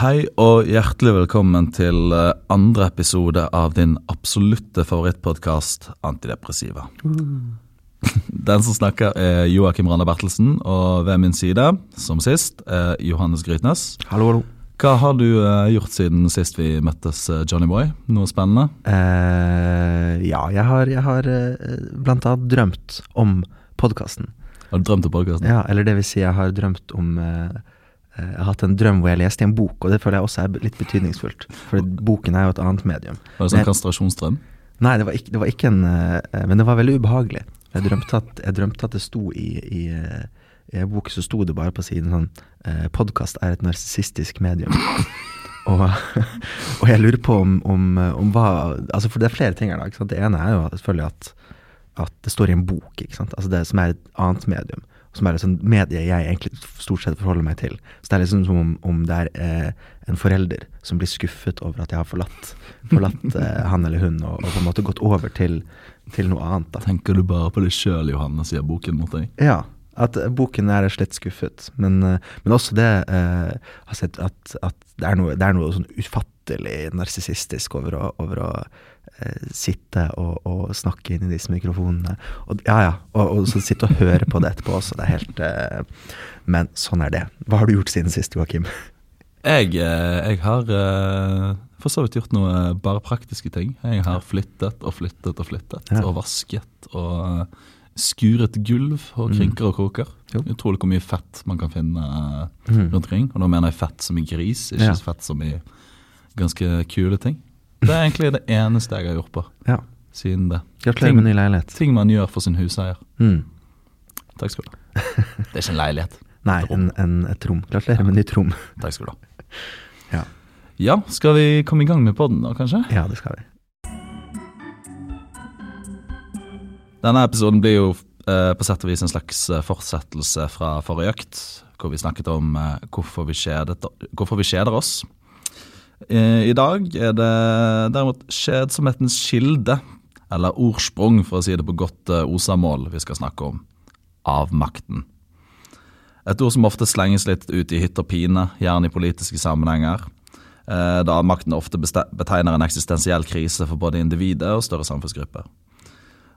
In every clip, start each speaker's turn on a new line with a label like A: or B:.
A: Hei og hjertelig velkommen til eh, andre episode av din absolutte favorittpodkast Antidepressiva. Den som snakker er Joakim Randa Bertelsen, og ved min side, som sist, er Johannes Grytnes.
B: Hallo, hallo.
A: Hva har du eh, gjort siden sist vi møttes, eh, Johnny Boy? Noe spennende?
B: Eh, ja, jeg har, jeg har blant annet drømt om podkasten.
A: Har du drømt om podkasten?
B: Ja, eller det vil si, jeg har drømt om eh, Jeg har hatt en drøm hvor jeg leste i en bok, og det føler jeg også er litt betydningsfullt. For boken er jo et annet medium.
A: Var det sånn kastrasjonsdrøm?
B: Nei, det var ikke, det var ikke en eh, Men det var veldig ubehagelig. Jeg drømte at, jeg drømte at det sto i, i, eh, i en bok så sto det bare på siden sånn eh, Podkast er et narsissistisk medium. og, og jeg lurer på om, om, om hva Altså, for det er flere ting her, da. Ikke sant? Det ene er jo selvfølgelig at, at det står i en bok, ikke sant. Altså det som er et annet medium. Som er et sånt medie jeg egentlig stort sett forholder meg til. Så det er liksom som om, om det er eh, en forelder som blir skuffet over at jeg har forlatt, forlatt eh, han eller hun, og, og på en måte gått over til, til noe annet. da.
A: Tenker du bare på deg sjøl, Johanne, sier boken mot deg?
B: Ja, at boken er slett skuffet. Men, eh, men også det eh, har sett at, at det er noe, det er noe sånn ufattelig narsissistisk over å, over å sitte og, og snakke inn i disse mikrofonene. Og, ja, ja, og, og så sitte og høre på det etterpå også. Det er helt uh, Men sånn er det. Hva har du gjort siden sist, Joakim?
A: Jeg, eh, jeg har uh, for så vidt gjort noe bare praktiske ting. Jeg har flyttet og flyttet og flyttet,
B: Ja.
A: og vasket og skuret gulv og krynker og kroker.
B: Jo.
A: Utrolig hvor mye fett man kan finne
B: Mhm.
A: rundt omkring. Og nå mener jeg fett som i gris, ikke
B: Ja.
A: fett som i ganske kule ting. Det er egentlig det eneste jeg har gjort på
B: Ja.
A: siden det.
B: Gratulerer med ny leilighet.
A: Ting man gjør for sin huseier.
B: Mm.
A: Takk skal du ha. Det er ikke en leilighet.
B: Nei, en, en, et rom. Gratulerer med nytt rom.
A: Takk skal du ha.
B: Ja.
A: Ja, skal vi komme i gang med podden da, kanskje?
B: Ja, det skal vi.
A: Denne episoden blir jo eh, på sett og vis en slags eh, fortsettelse fra forrige økt, hvor vi snakket om eh, hvorfor, vi kjedet, hvorfor vi kjeder oss. Eh, I dag er det derimot kjedsomhetens kilde, eller ordsprung, for å si det på godt eh, osamål, vi skal snakke om. Avmakten. Et ord som ofte slenges litt ut i hytt og pine, gjerne i politiske sammenhenger. eh, Da avmakten ofte betegner en eksistensiell krise for både individet og større samfunnsgrupper.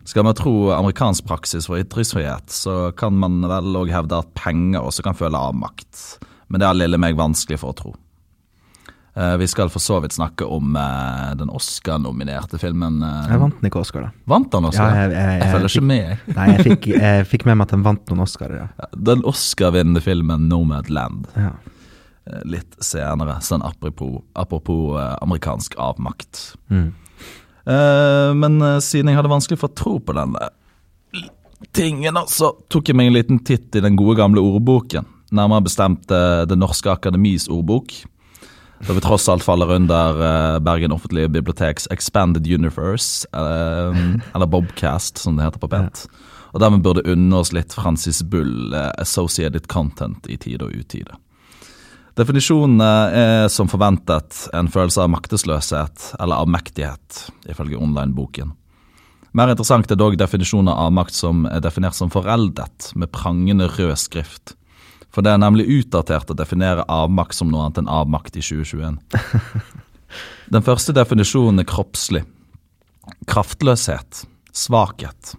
A: Skal man tro amerikansk praksis for ytringsfrihet, så kan man vel òg hevde at penger også kan føle avmakt. Men det har lille meg vanskelig for å tro. Eh, Vi skal for så vidt snakke om eh, den Oscar-nominerte filmen. eh,
B: Jeg vant den ikke Oscar, da.
A: Vant den Oscar?
B: Ja,
A: jeg,
B: jeg- jeg- jeg
A: følger
B: fikk-
A: ikke med, jeg.
B: Nei, jeg fikk, jeg fikk med meg at den vant noen Oscarer, ja.
A: Den Oscar-vinnende filmen Nomadland.
B: ja.
A: Litt senere, sånn apropos, apropos amerikansk avmakt.
B: Mm.
A: Men siden jeg hadde vanskelig for å tro på den der tingen, så tok jeg meg en liten titt i den gode gamle ordboken. Nærmere bestemt Det Norske Akademis ordbok. Da vi tross alt faller under eh, Bergen offentlige biblioteks Expanded Universe, eh, eller Bobcast, som det heter på pent. Og dermed burde unne oss litt Francis Bull, eh, Associated Content, i tide og utide. Definisjonene er som forventet en følelse av maktesløshet eller avmektighet, ifølge online-boken. Mer interessant er dog definisjoner av makt som er definert som foreldet, med prangende rød skrift. For det er nemlig utdatert å definere avmakt som noe annet enn avmakt i 2021. Den første definisjonen er kroppslig. Kraftløshet, svakhet.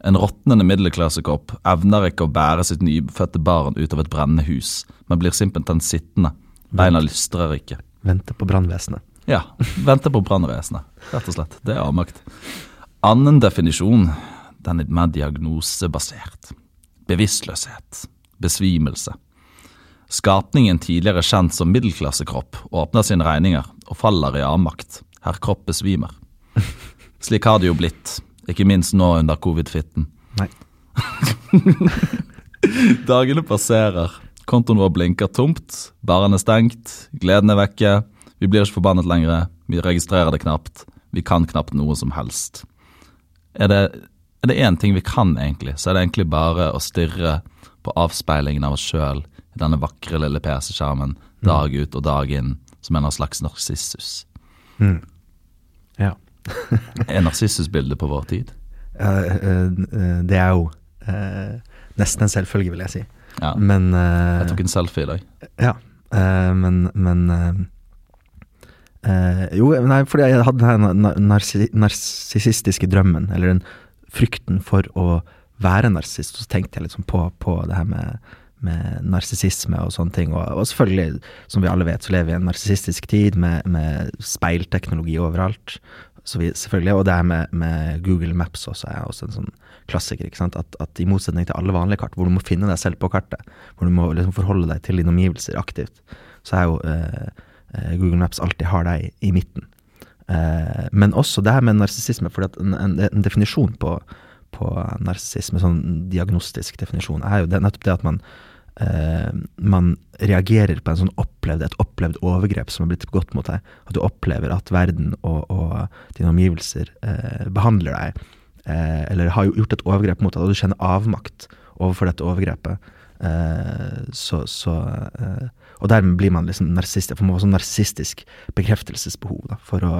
A: En råtnende middelklassekropp evner ikke å bære sitt nyfødte barn ut av et brennende hus, men blir simpelthen sittende. Beina lystrer ikke.
B: Vente på brannvesenet.
A: Ja, vente på brannvesenet, rett og slett. Det er avmakt. Annen definisjon, den er mer diagnosebasert. Bevisstløshet, besvimelse. Skapningen tidligere kjent som middelklassekropp åpner sine regninger og faller i avmakt. Herr Kropp besvimer. Slik har det jo blitt, ikke minst nå under covid-fitten.
B: Nei.
A: Dagene passerer, kontoen vår blinker tomt, baren er stengt, gleden er vekke, vi blir ikke forbannet lenger, vi registrerer det knapt, vi kan knapt noe som helst. Er det, er det én ting vi kan egentlig, så er det egentlig bare å stirre på avspeilingen av oss sjøl i denne vakre lille PC-skjermen dag ut og dag inn, som en slags narsissus.
B: Mm. Ja.
A: Er narsissus bildet på vår tid?
B: Uh, eh, det er jo uh, nesten en selvfølge, vil jeg si.
A: Ja.
B: Men
A: Jeg tok en selfie i dag.
B: Ja, men, men Jo, nei, fordi jeg hadde den narsissistiske drømmen, eller den frykten for å være narsissist, så tenkte jeg liksom på, på det her med, med narsissisme og sånne ting. Og, og selvfølgelig, som vi alle vet, så lever vi i en narsissistisk tid med, med speilteknologi overalt. Så vi, selvfølgelig, Og det her med, med Google Maps også er også en sånn klassiker. ikke sant? At, at i motsetning til alle vanlige kart, hvor du må finne deg selv på kartet, hvor du må liksom forholde deg til dine omgivelser aktivt, så er jo eh, eh, Google Maps alltid har deg i midten. Eh, men også det her med narsissisme, for en, en, en definisjon på, på narsissisme, sånn diagnostisk definisjon, er jo det, nettopp det at man eh, man reagerer på en sånn opplevd, et opplevd overgrep som har blitt begått mot deg. At du opplever at verden og, og dine omgivelser eh, behandler deg, eh, eller har gjort et overgrep mot deg, og du kjenner avmakt overfor dette overgrepet. Eh, så, så eh, Og dermed blir man liksom narsist. For man har sånn narsistisk bekreftelsesbehov. Da, for å,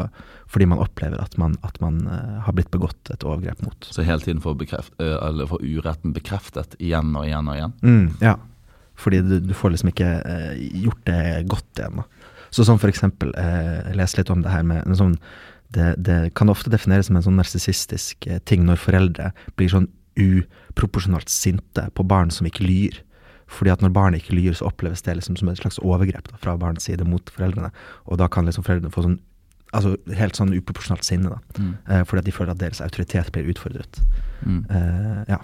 B: fordi man opplever at man, at man uh, har blitt begått et overgrep mot.
A: Så hele tiden får, bekreft, uh, eller får uretten bekreftet igjen og igjen og igjen.
B: Mm, ja, fordi du, du får liksom ikke uh, gjort det godt igjen. Da. Så sånn for eksempel, jeg leser litt om det her med en sånn det, det kan ofte defineres som en sånn narsissistisk ting når foreldre blir sånn uproporsjonalt sinte på barn som ikke lyr. Fordi at når barnet ikke lyr, så oppleves det liksom som et slags overgrep da, fra barnets side mot foreldrene. Og da kan liksom foreldrene få sånn altså helt sånn uproporsjonalt sinne, da.
A: Mm.
B: Eh, fordi at de føler at deres autoritet blir utfordret.
A: Mm.
B: Eh, ja.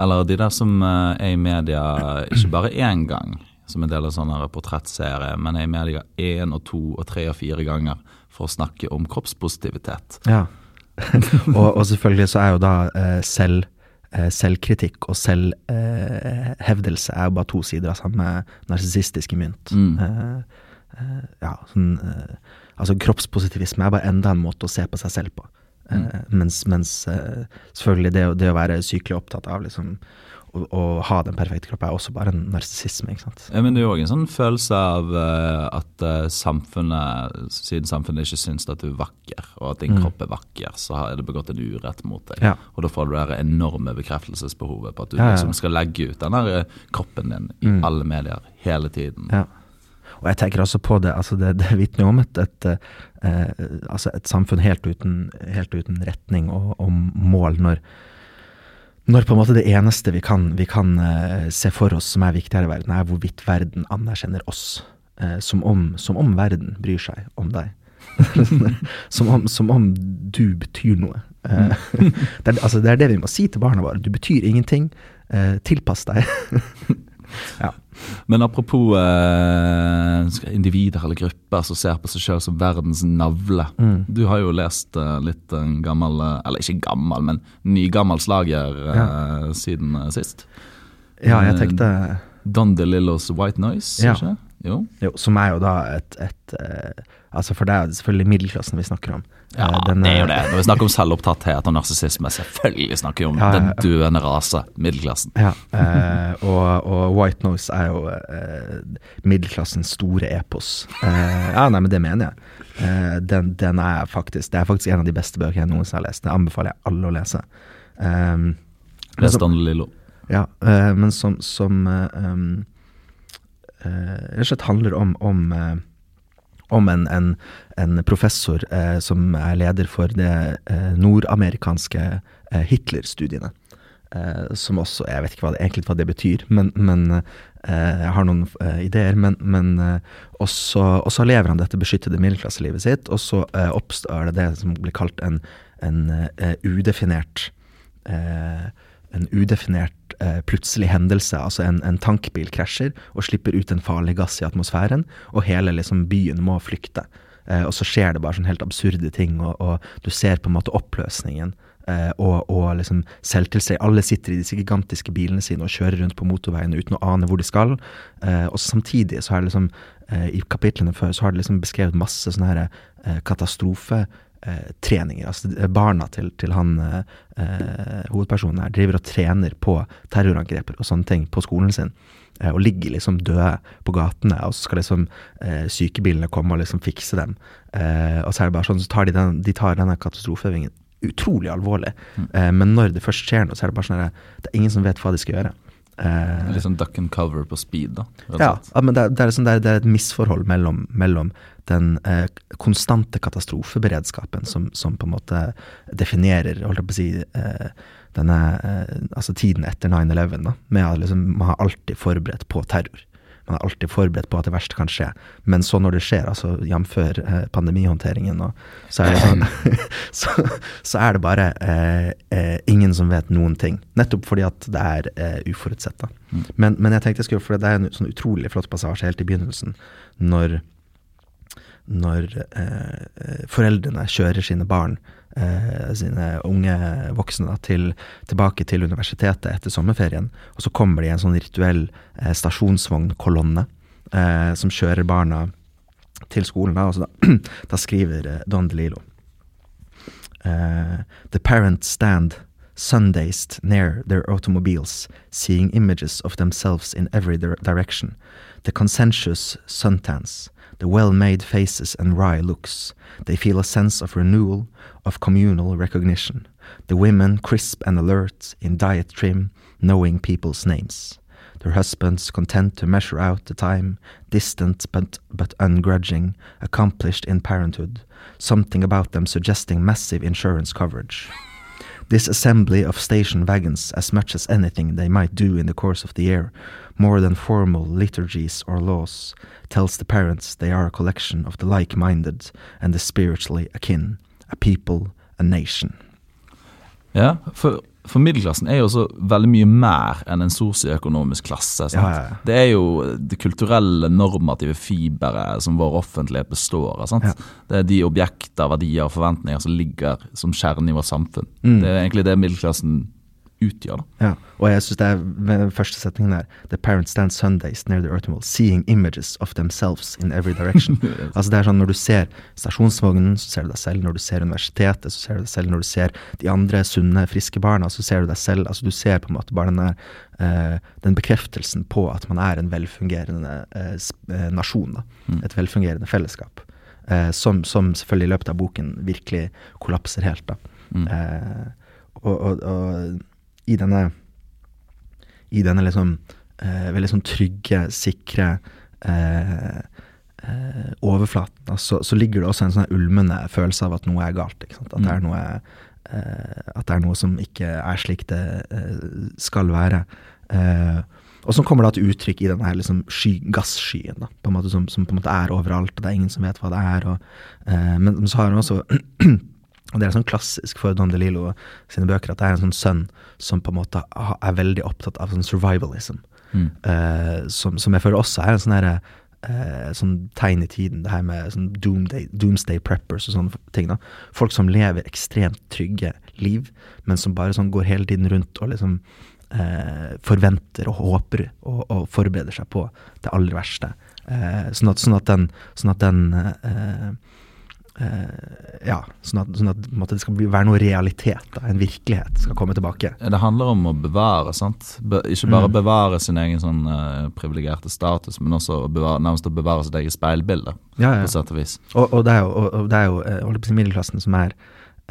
A: Eller de der som eh, er i media ikke bare én gang, som en del av sånne portrettserie, men er i media én og to og tre og fire ganger for å snakke om kroppspositivitet.
B: Ja. og, og selvfølgelig så er jo da eh, selv, selvkritikk og selvhevdelse er jo bare to sider av samme narsissistiske mynt.
A: Mm.
B: Eh, eh, ja, sånn eh, Altså kroppspositivisme er bare enda en måte å se på seg selv på. Mm. mens mens eh, selvfølgelig det, det å være sykelig opptatt av liksom å, å ha den perfekte kroppen er også bare en narsissisme.
A: Ja, men det er jo òg en sånn følelse av uh, at uh, samfunnet, siden samfunnet ikke syns at du er vakker, og at din
B: Mm.
A: kropp er vakker, så er det begått en urett mot deg.
B: Ja.
A: Og da får du det enorme bekreftelsesbehovet på at du
B: Ja,
A: liksom skal legge ut den der eh, kroppen din i
B: Mm.
A: alle medier hele tiden.
B: Ja. Og jeg tenker også på det, altså det, det vitner om et, et, eh, altså et samfunn helt uten, helt uten retning og, og mål, når, når på en måte det eneste vi kan, vi kan eh, se for oss som er viktigere i verden, er hvorvidt verden anerkjenner oss. Eh, som, om, som om verden bryr seg om deg. som, om, som om du betyr noe. Eh, det, er, altså det er det vi må si til barna våre. Du betyr ingenting. Tilpass deg. ja.
A: Men apropos eh, individer eller grupper som ser på seg selv som verdens navle.
B: Mm.
A: Du har jo lest eh, litt en gammel, eh, eller ikke gammel, men nygammel slager eh, siden eh, sist.
B: ja, jeg tenkte
A: Don DeLillos White Noise,
B: Ja.
A: ikke? Jo.
B: Jo, som er jo da et, et eh, Altså, for det er jo selvfølgelig middelklassen vi snakker om.
A: Ja,
B: Eh, den
A: det er jo det. Når vi snakker om selvopptatthet og narsissisme, selvfølgelig snakker vi om
B: Ja,
A: den
B: duende
A: døende rase, middelklassen.
B: Ja, eh, og, og White Noise er jo eh, middelklassens store epos. Eh, ja, nei, men det mener jeg. Eh, den, den er faktisk Det er faktisk en av de beste bøkene jeg noensinne har lest. Det anbefaler jeg alle å lese. Um,
A: Les
B: som-
A: Don DeLillo.
B: Ja, eh, men som, som eh, um, rett og slett handler om, om, om en, en, en professor eh, som er leder for det eh, nordamerikanske eh, Hitler-studiene. Eh, som også Jeg vet ikke hva det, egentlig hva det betyr, men, men eh, jeg har noen eh, ideer. Men, men også, også lever han dette beskyttede middelklasselivet sitt, og så oppstår det det som blir kalt en, en udefinert eh, en udefinert eh, plutselig hendelse. Altså en, en tankbil krasjer og slipper ut en farlig gass i atmosfæren, og hele liksom, byen må flykte. Eh, og så skjer det bare sånn helt absurde ting, og, og du ser på en måte oppløsningen. Eh, og, og liksom selvtilstrekkelig. Alle sitter i disse gigantiske bilene sine og kjører rundt på motorveiene uten å ane hvor de skal. Eh, og samtidig så har det liksom eh, I kapitlene før så har det liksom beskrevet masse sånne her eh, katastrofe treninger. Altså eh, barna til, til han eh, eh, hovedpersonen her driver og trener på terrorangreper og sånne ting på skolen sin. Eh, og ligger liksom døde på gatene, og så skal liksom eh, sykebilene komme og liksom fikse dem. Eh, og så er det bare sånn, så tar de, den, de tar denne katastrofeøvingen utrolig alvorlig. Eh, men når det først skjer noe, så er det bare sånn at det er ingen som vet hva de skal gjøre. Eh,
A: Litt sånn duck and cover på speed, da.
B: ja, ja, men det, det, er liksom, det, er, det er et misforhold mellom, mellom den eh, konstante katastrofeberedskapen som, som på en måte definerer holdt jeg på å si, eh, denne eh, altså tiden etter 9-11, med at liksom, man har alltid forberedt på terror. Man er alltid forberedt på at det verste kan skje. Men så når det skjer, altså jf. Eh, pandemihåndteringen, og, så, er det sånn, så, så er det bare eh, eh, ingen som vet noen ting. Nettopp fordi at det er uforutsett. Mm. Men, men jeg tenkte jeg skulle, for det er en sånn utrolig flott passasje helt i begynnelsen, når, når eh, eh, foreldrene kjører sine barn, eh, sine unge voksne, da, til, tilbake til universitetet etter sommerferien. Og så kommer de i en sånn rituell eh, stasjonsvognkolonne eh, som kjører barna til skolen. Da, og så da, da skriver eh, Don DeLillo Uh, the parents stand sun-dazed near their automobiles, seeing images of themselves in every direction. The consensuous suntans, the well-made faces and wry looks. They feel a sense of renewal, of communal recognition. The women crisp and alert, in diet trim, knowing people's names. Their husbands content to measure out the time, distant but, but ungrudging, accomplished in parenthood, something about them suggesting massive insurance coverage. This assembly of station wagons, as much as anything they might do in the course of the year, more than formal liturgies or laws, tells the parents they are a collection of the like minded and the spiritually akin, a people, a nation.
A: Ja, for, for middelklassen er jo også veldig mye mer enn en sosioøkonomisk klasse.
B: Ja, ja, ja.
A: Det er jo det kulturelle, normative fiberet som vår offentlighet består av. Det er de objekter, verdier og forventninger som ligger som kjernen i vårt samfunn.
B: Mm.
A: Det er egentlig det middelklassen utgjør.
B: Ja, og jeg synes det er den første setningen der The parents stand Sundays near the Earthmall, seeing images of themselves in every direction. altså det er sånn Når du ser stasjonsvognen, så ser du deg selv. Når du ser universitetet, så ser du deg selv. Når du ser de andre sunne, friske barna, så ser du deg selv. Altså Du ser på en måte bare den der uh, den bekreftelsen på at man er en velfungerende uh, nasjon. da Et velfungerende fellesskap. Uh, som, som selvfølgelig i løpet av boken virkelig kollapser helt. da Eh, og, og, og i denne I denne liksom eh, veldig sånn trygge, sikre eh, eh, overflaten, så, så ligger det også en sånn ulmende følelse av at noe er galt. At, det er noe, eh, at det er noe som ikke er slik det eh, skal være. Eh, og som kommer da til uttrykk i denne her liksom sky, gasskyen, da, på en måte som, som på en måte er overalt, og det er ingen som vet hva det er. Og, eh, men, men så har han også Og det er sånn klassisk for Don DeLillo sine bøker at det er en sånn sønn som på en måte er veldig opptatt av sånn survivalism. Eh, som, som jeg føler også er en sånn herre eh, sånn tegn i tiden, det her med sånn doomsday, doomsday preppers og sånne ting. da. Folk som lever ekstremt trygge liv, men som bare sånn går hele tiden rundt og liksom uh, forventer og håper og, og forbereder seg på det aller verste. Sånn, at, sånn at den, sånn at den ja, sånn at, sånn at det skal bli, være noe realitet, da, en virkelighet, skal komme tilbake.
A: Det handler om å bevare, sant. Be ikke bare
B: Mm.
A: bevare sin egen sånn uh, privilegerte status, men også å bevare, nærmest å bevare sitt eget speilbilde,
B: Ja, ja.
A: på sett og vis.
B: Og, og det er jo, og, og det er jo eh, holdt på å si, middelklassen som er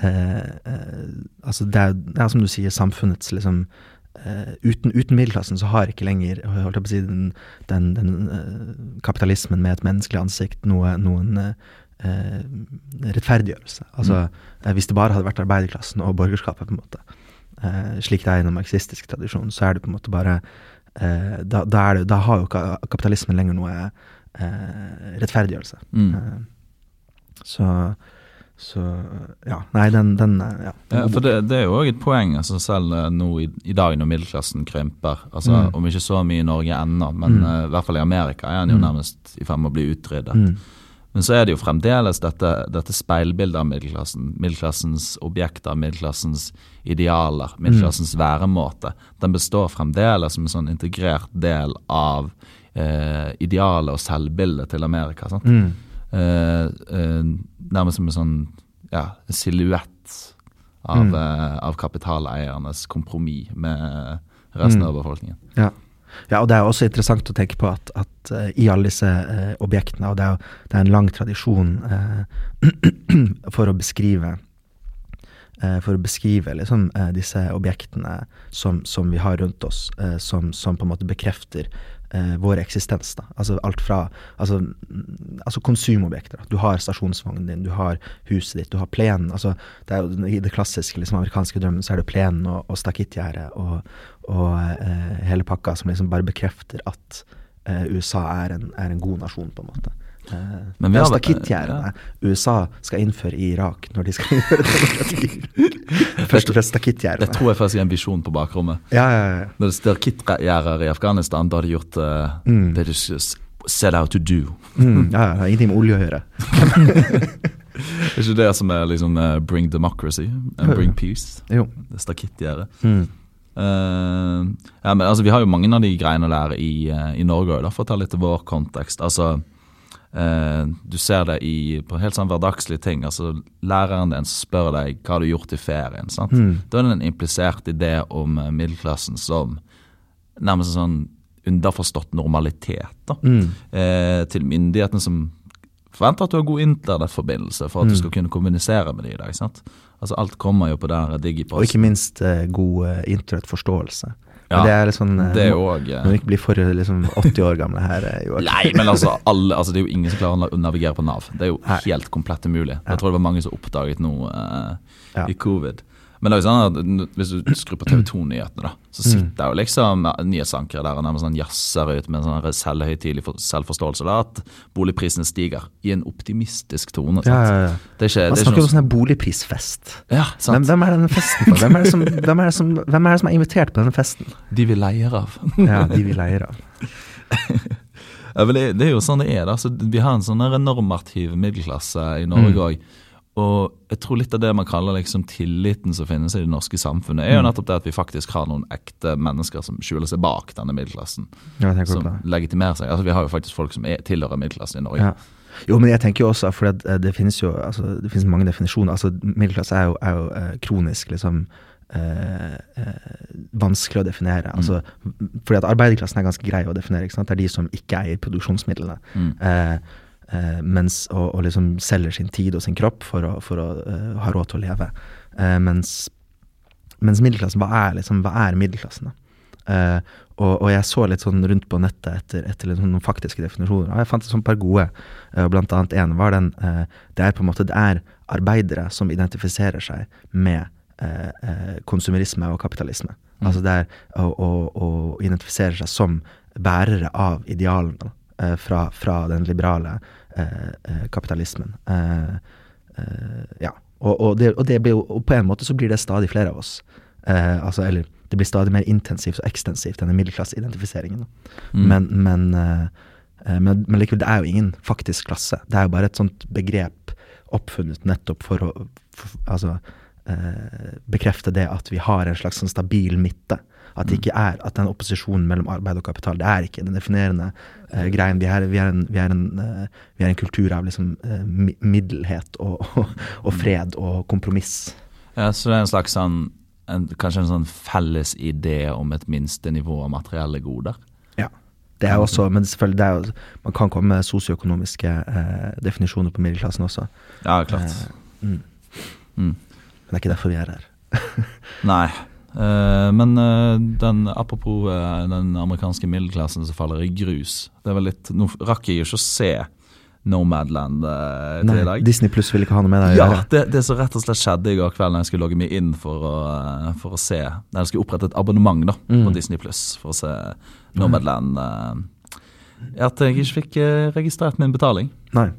B: eh, eh, Altså, det er, det er som du sier, samfunnets liksom Uh, uten, uten middelklassen så har ikke lenger holdt jeg på å si, den, den, den uh, kapitalismen med et menneskelig ansikt noe, noen eh, eh, rettferdiggjørelse. Altså, eh, hvis det bare hadde vært arbeiderklassen og borgerskapet, på en måte, eh, slik det er i den marxistiske tradisjonen, så er det på en måte bare eh, da, da, det, da har jo kapitalismen lenger noe eh, rettferdiggjørelse.
A: Mm.
B: Eh, så, så ja. Nei, den, den ja.
A: Ja, for det, det er jo òg et poeng, altså selv nå i, i dag når middelklassen krymper. altså
B: Mm.
A: Om ikke så mye i Norge ennå, men
B: Mm.
A: uh, i hvert fall i Amerika er den jo
B: Mm.
A: nærmest i ferd med å bli utryddet.
B: Mm.
A: Men så er det jo fremdeles dette, dette speilbildet av middelklassen. Middelklassens objekter, middelklassens idealer, middelklassens væremåte. Den består fremdeles som en sånn integrert del av eh, idealet og selvbildet til Amerika. sant?
B: Mm.
A: eh, eh, nærmest som en sånn ja, silhuett av,
B: Mm.
A: eh, av kapitaleiernes kompromiss med resten
B: Mm.
A: av befolkningen.
B: Ja. Ja, og det er også interessant å tenke på at, at uh, i alle disse uh, objektene, og det er, det er en lang tradisjon uh, for å beskrive for å beskrive liksom, disse objektene som, som, vi har rundt oss, som, som, på en måte bekrefter vår eksistens. Da. Altså alt fra altså, mm, altså konsumobjekter. Du har stasjonsvognen din, du har huset ditt, du har plenen. Altså, det er jo, I det klassiske liksom, amerikanske drømmen så er det plenen og, og stakittgjerdet og, og eh, hele pakka som liksom bare bekrefter at eh, USA er en, er en god nasjon, på en måte. Uh, Men vi har stakittgjerdene ja. USA skal innføre i Irak når de skal innføre demokrati. Først og fremst stakittgjerdene.
A: Det tror jeg faktisk er en visjon på bakrommet.
B: Ja, ja, ja.
A: Når det er stakittgjerder i Afghanistan, da har de gjort uh, mm. det de set out to do.
B: mm, ja, det har ingenting med olje å gjøre.
A: det er ikke det som er liksom uh, bring democracy and bring peace?
B: Jo.
A: Det er stakittgjerdet. Mm. Uh, ja, men altså, vi har jo mange av de greiene der i, uh, i Norge òg, for å ta litt til vår kontekst. Altså, uh, du ser det i, på helt sånn hverdagslige ting. altså Læreren din spør deg hva du har gjort i ferien. sant? Mm. Da er det en implisert idé om middelklassen som nærmest en sånn underforstått normalitet. da, mm. Til myndighetene som forventer at du har god internettforbindelse for at mm. du skal kunne kommunisere med dem i dag. sant? Altså Alt kommer jo på der digiposten.
B: Og ikke minst eh, god uh, internettforståelse. Ja, det er litt sånn
A: det er også,
B: Når vi ikke blir for liksom, 80 år gamle her. Jo.
A: Nei, men altså, alle, altså, det er jo ingen som klarer å navigere på Nav. Det er jo helt komplett umulig. Jeg tror det var mange som oppdaget noe uh, i covid. Men det er jo sånn at hvis du skrur på TV 2-nyhetene, da, så mm. sitter jo liksom nyhetsankere der og nærmest sånn jazzer ut med en sånn selvhøytidelig selvforståelse da, at boligprisene stiger i en optimistisk tone.
B: Ja, ja, ja. Det er ikke, Man snakker om sånn boligprisfest.
A: Ja, sant.
B: Hvem, hvem, er denne festen for? Hvem er, som, hvem, er som, hvem er, det som, er invitert på denne festen?
A: De vi leier av.
B: ja, de vi leier av.
A: det, er jo sånn det er. da, så Vi har en sånn normativ middelklasse i Norge òg. Mm. Og jeg tror litt av det man kaller liksom tilliten som finnes i det norske samfunnet, er jo mm. nettopp det at vi faktisk har noen ekte mennesker som skjuler seg bak denne middelklassen.
B: Ja,
A: som legitimerer seg. Altså Vi har jo faktisk folk som er, tilhører middelklassen i Norge. Ja.
B: Jo, men jeg tenker jo også, for det, det finnes jo altså, det finnes mange definisjoner. altså Middelklasse er jo, er jo eh, kronisk liksom eh, eh, vanskelig å definere. Mm. Altså, fordi at arbeiderklassen er ganske grei å definere. Det er de som ikke eier produksjonsmidlene. Mm. Eh, eh, mens, og, og, liksom selger sin tid og sin kropp for å, for å uh, ha råd til å leve. Eh, mens, mens, middelklassen, hva er, liksom, hva er middelklassen? da? Uh, og, og, jeg så litt sånn rundt på nettet etter, etter liksom noen faktiske definisjoner. Og jeg fant et sånn par gode. Uh, blant annet en var den uh, Det er på en måte det er arbeidere som identifiserer seg med konsumerisme og kapitalisme. Mm. Altså det er å, å, å, identifisere seg som bærere av idealene fra, fra, den liberale Eh, eh, kapitalismen. Eh, ja. Og, og, det, og, det blir, og, på en måte så blir det stadig flere av oss. altså, eller det blir stadig mer intensivt og ekstensivt, denne middelklasseidentifiseringen. Mm. Men, men, men, men, likevel, det er jo ingen faktisk klasse. Det er jo bare et sånt begrep oppfunnet nettopp for å for, altså, bekrefte det at vi har en slags sånn stabil midte. At det ikke er at den opposisjonen mellom arbeid og kapital, det er ikke den definerende uh, greien. Vi er, vi, er en, vi, er en, uh, vi er, en, kultur av liksom uh, middelhet og, og, og, fred og kompromiss.
A: Ja, Så det er en slags sånn en, kanskje en sånn felles idé om et minstenivå av materielle goder?
B: Ja. Det er også, men selvfølgelig, jo, man kan komme med sosioøkonomiske definisjoner på middelklassen også.
A: Ja, klart. Mm.
B: Mm. Men det er ikke derfor vi er her.
A: Nei. Uh, men uh, den, apropos uh, den amerikanske middelklassen som faller i grus det var litt, Nå rakk jeg ikke å se Nomadland uh,
B: til i dag. Disney Pluss vil ikke ha noe med deg
A: å ja, gjøre? Det, det som rett og slett skjedde i går kveld da jeg skulle logge meg inn for å, for å se Når jeg skulle opprette et abonnement da, mm. på Disney Pluss for å se Nomadland, at jeg ikke fikk registrert min betaling.
B: Nei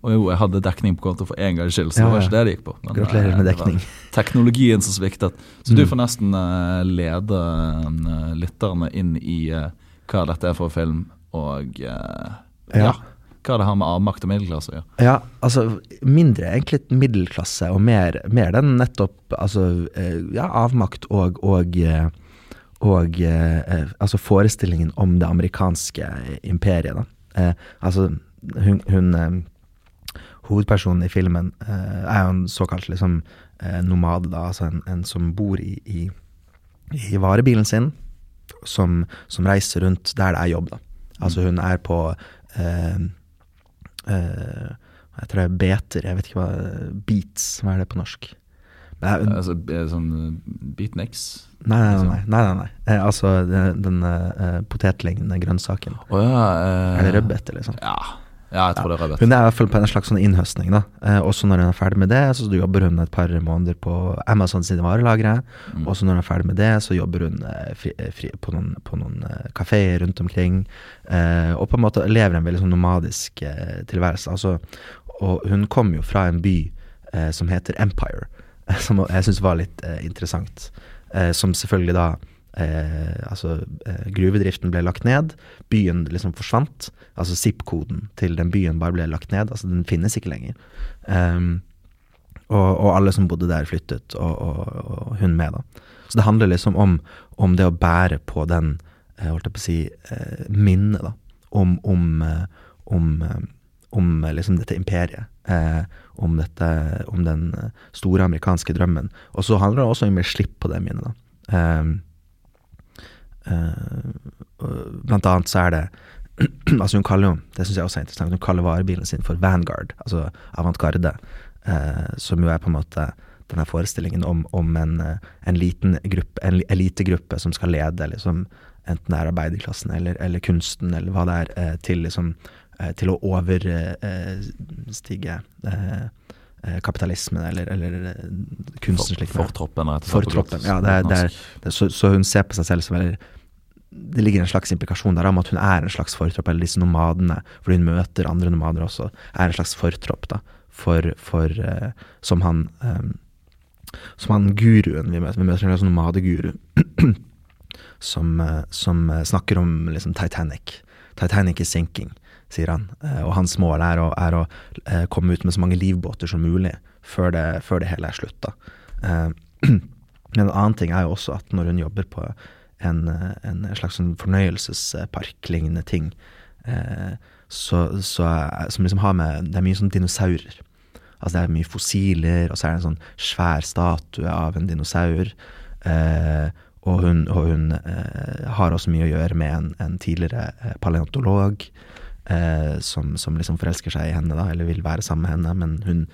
A: og jo, jeg hadde dekning på konto for én gangs skyld, så ja, det var ikke det det gikk på.
B: Men, Gratulerer med dekning.
A: Teknologien som sviktet. Så mm. du får nesten uh, lede uh, lytterne inn i uh, hva dette er for film, og ja. ja. hva det har med avmakt og middelklasse å gjøre.
B: Ja, altså mindre egentlig middelklasse, og mer, mer den nettopp altså ja, avmakt og, og og altså forestillingen om det amerikanske imperiet. da. altså, hun, hun hovedpersonen i filmen uh, er jo en såkalt liksom, uh, nomade, da, altså en, en som bor i, i, i varebilen sin, som, som, reiser rundt der det er jobb. da. Altså hun er på uh, jeg tror det er beter, jeg vet ikke hva Beats, hva er det på norsk? Nei,
A: Altså, er det sånn eh, beatniks?
B: nei, nei. nei, nei, nei, nei. Eh, altså den, den eh, potetlignende grønnsaken.
A: Oh, ja. eh,
B: Er det rødbete, liksom?
A: Ja. Ja, jeg tror det er rødbete.
B: Hun er i hvert fall på en slags sånn innhøstning. da eh, Også når hun er ferdig med det, så jobber hun et par måneder på Amazon sine varelagre.
A: Mm.
B: Også når hun er ferdig med det, så jobber hun eh, fri, eh, fri, på noen, på noen eh, kafeer rundt omkring. Eh, og på en måte lever en veldig sånn nomadisk eh, tilværelse. Altså, og hun kom jo fra en by som heter Empire, som jeg syns var litt interessant. Eh, som selvfølgelig da eh, Altså, eh, gruvedriften ble lagt ned, byen liksom forsvant. Altså ZIP-koden til den byen bare ble lagt ned. Altså, den finnes ikke lenger. Um, og, og alle som bodde der, flyttet, og, og, og hun med, da. Så det handler liksom om, om det å bære på den, eh, holdt jeg på å si, eh, minnet, da. Om, om, eh, om, om liksom dette imperiet. Eh, om, dette, om den store amerikanske drømmen. Og så handler det også om å gi slipp på det minnet, da. Eh, blant annet så er det Altså Hun kaller jo, det syns jeg også er interessant, hun kaller varebilen sin for Vanguard, altså avantgarde. Eh, som jo er på en måte denne forestillingen om, om en, eh, en liten gruppe, en elitegruppe som skal lede liksom, enten det er arbeiderklassen eller, eller kunsten eller hva det er, eh, til, liksom, eh, til å overstige eh, eh, kapitalismen eller, eller eh, kunsten er.
A: Fortroppen, rett og slett.
B: Fortroppen, ja. Det er, det er, det er, så, så hun ser på seg selv som eller, Det ligger en slags implikasjon der om at hun er en slags fortropp, eller disse nomadene, fordi hun møter andre nomader også, er en slags fortropp, da, for, for uh, Som han um, Som han guruen vi møter. Vi møter en slags nomadeguru som, uh, som eh, snakker om liksom Titanic. Titanic is sinking, sier han. Eh, og hans mål er å, er å eh, komme ut med så mange livbåter som mulig før det, før det hele er slutt. Eh, men en annen ting er jo også at når hun jobber på en, en slags sånn fornøyelsespark-lignende ting, så, så som liksom har med Det er mye sånn dinosaurer. Altså det er mye fossiler, og så er det en sånn svær statue av en dinosaur. Eh, og hun, og hun eh, har også mye å gjøre med en, en tidligere paleontolog eh, som, som liksom forelsker seg i henne, da, eller vil være sammen med henne, men hun,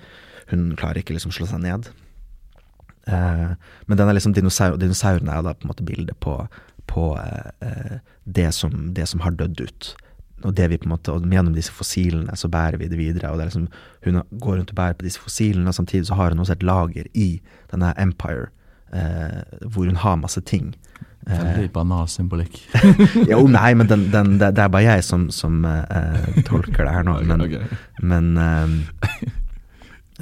B: hun klarer ikke liksom slå seg ned. Eh, men den er liksom dinosaur, dinosauren er da på en måte bildet på, på eh, det, som, det som har dødd ut. Og det vi på en måte, og gjennom disse fossilene så bærer vi det videre. og det er liksom, Hun går rundt og bærer på disse fossilene, og samtidig så har hun også et lager i denne Empire, eh, hvor hun har masse ting. Eh,
A: Veldig banal symbolikk.
B: jo, nei, men den, den, det, er bare jeg som, som uh, tolker det her nå. Men,
A: okay.
B: men uh,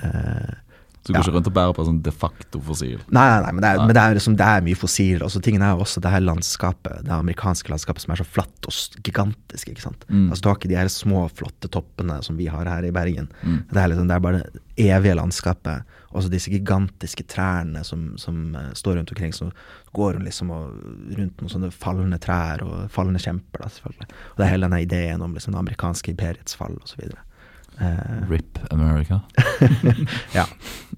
B: uh,
A: Så du går
B: Ja.
A: ikke rundt og bærer på sånn de facto fossil?
B: Nei, nei, nei, men det er,
A: Nei.
B: men det er, liksom, det er mye fossil. Og så tingen er også det her landskapet, det amerikanske landskapet som er så flatt og gigantisk. ikke sant?
A: Mm.
B: Altså Du har ikke de her små, flotte toppene som vi har her i Bergen.
A: Mm.
B: Det, er liksom, det er bare det evige landskapet. Og så disse gigantiske trærne som, som eh, står rundt omkring. Så går hun liksom rundt noen sånne fallende trær og fallende kjemper, da, selvfølgelig. Og det er hele denne ideen om liksom, det amerikanske imperiets fall osv. Eh,
A: RIP America.
B: ja.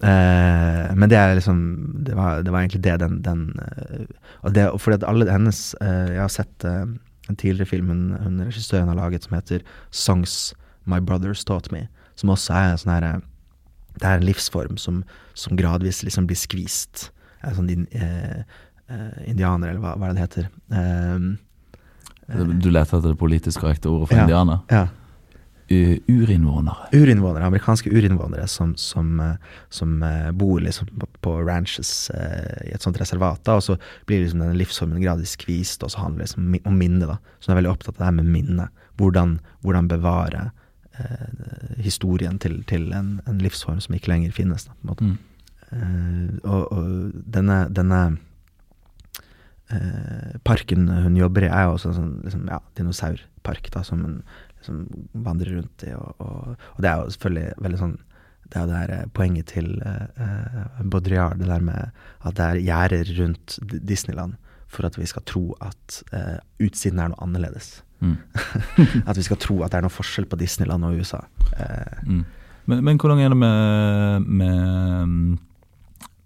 B: Eh, men det er liksom Det var, det var egentlig det den, den eh, og det, og fordi at alle hennes eh, Jeg har sett eh, en tidligere film hun, hun regissøren har laget som heter 'Songs My Brothers Taught Me', som også er en sånn her eh, Det er en livsform som, som gradvis liksom blir skvist. Er sånn din, eh, eh, indianer, eller hva, hva er det det heter. Eh,
A: Du leter etter det politisk korrekte ordet for
B: Ja.
A: indianer?
B: ja.
A: U- Urinnvånere.
B: Urinnvånere, amerikanske urinnvånere som, som, eh, som eh, bor liksom på, ranches eh, i et sånt reservat. Da, og så blir liksom denne livsformen gradvis skvist, og så handler det liksom om minne. da. Så hun er veldig opptatt av det her med minne. Hvordan, hvordan bevare eh, historien til, til en, en livsform som ikke lenger finnes. Da, på en måte.
A: Mm.
B: Eh, og, og denne, denne eh, parken hun jobber i, er jo også en sånn liksom, ja, dinosaurpark da, som hun liksom vandrer rundt i. Og, og, og det er jo selvfølgelig veldig sånn Det er jo det her eh, poenget til eh, eh, Baudrillard, det der med at det er gjerder rundt Disneyland for at vi skal tro at eh, utsiden er noe annerledes.
A: Mm.
B: At vi skal tro at det er noe forskjell på Disneyland og USA. Eh,
A: Mm. Men, men hvordan er det med, med,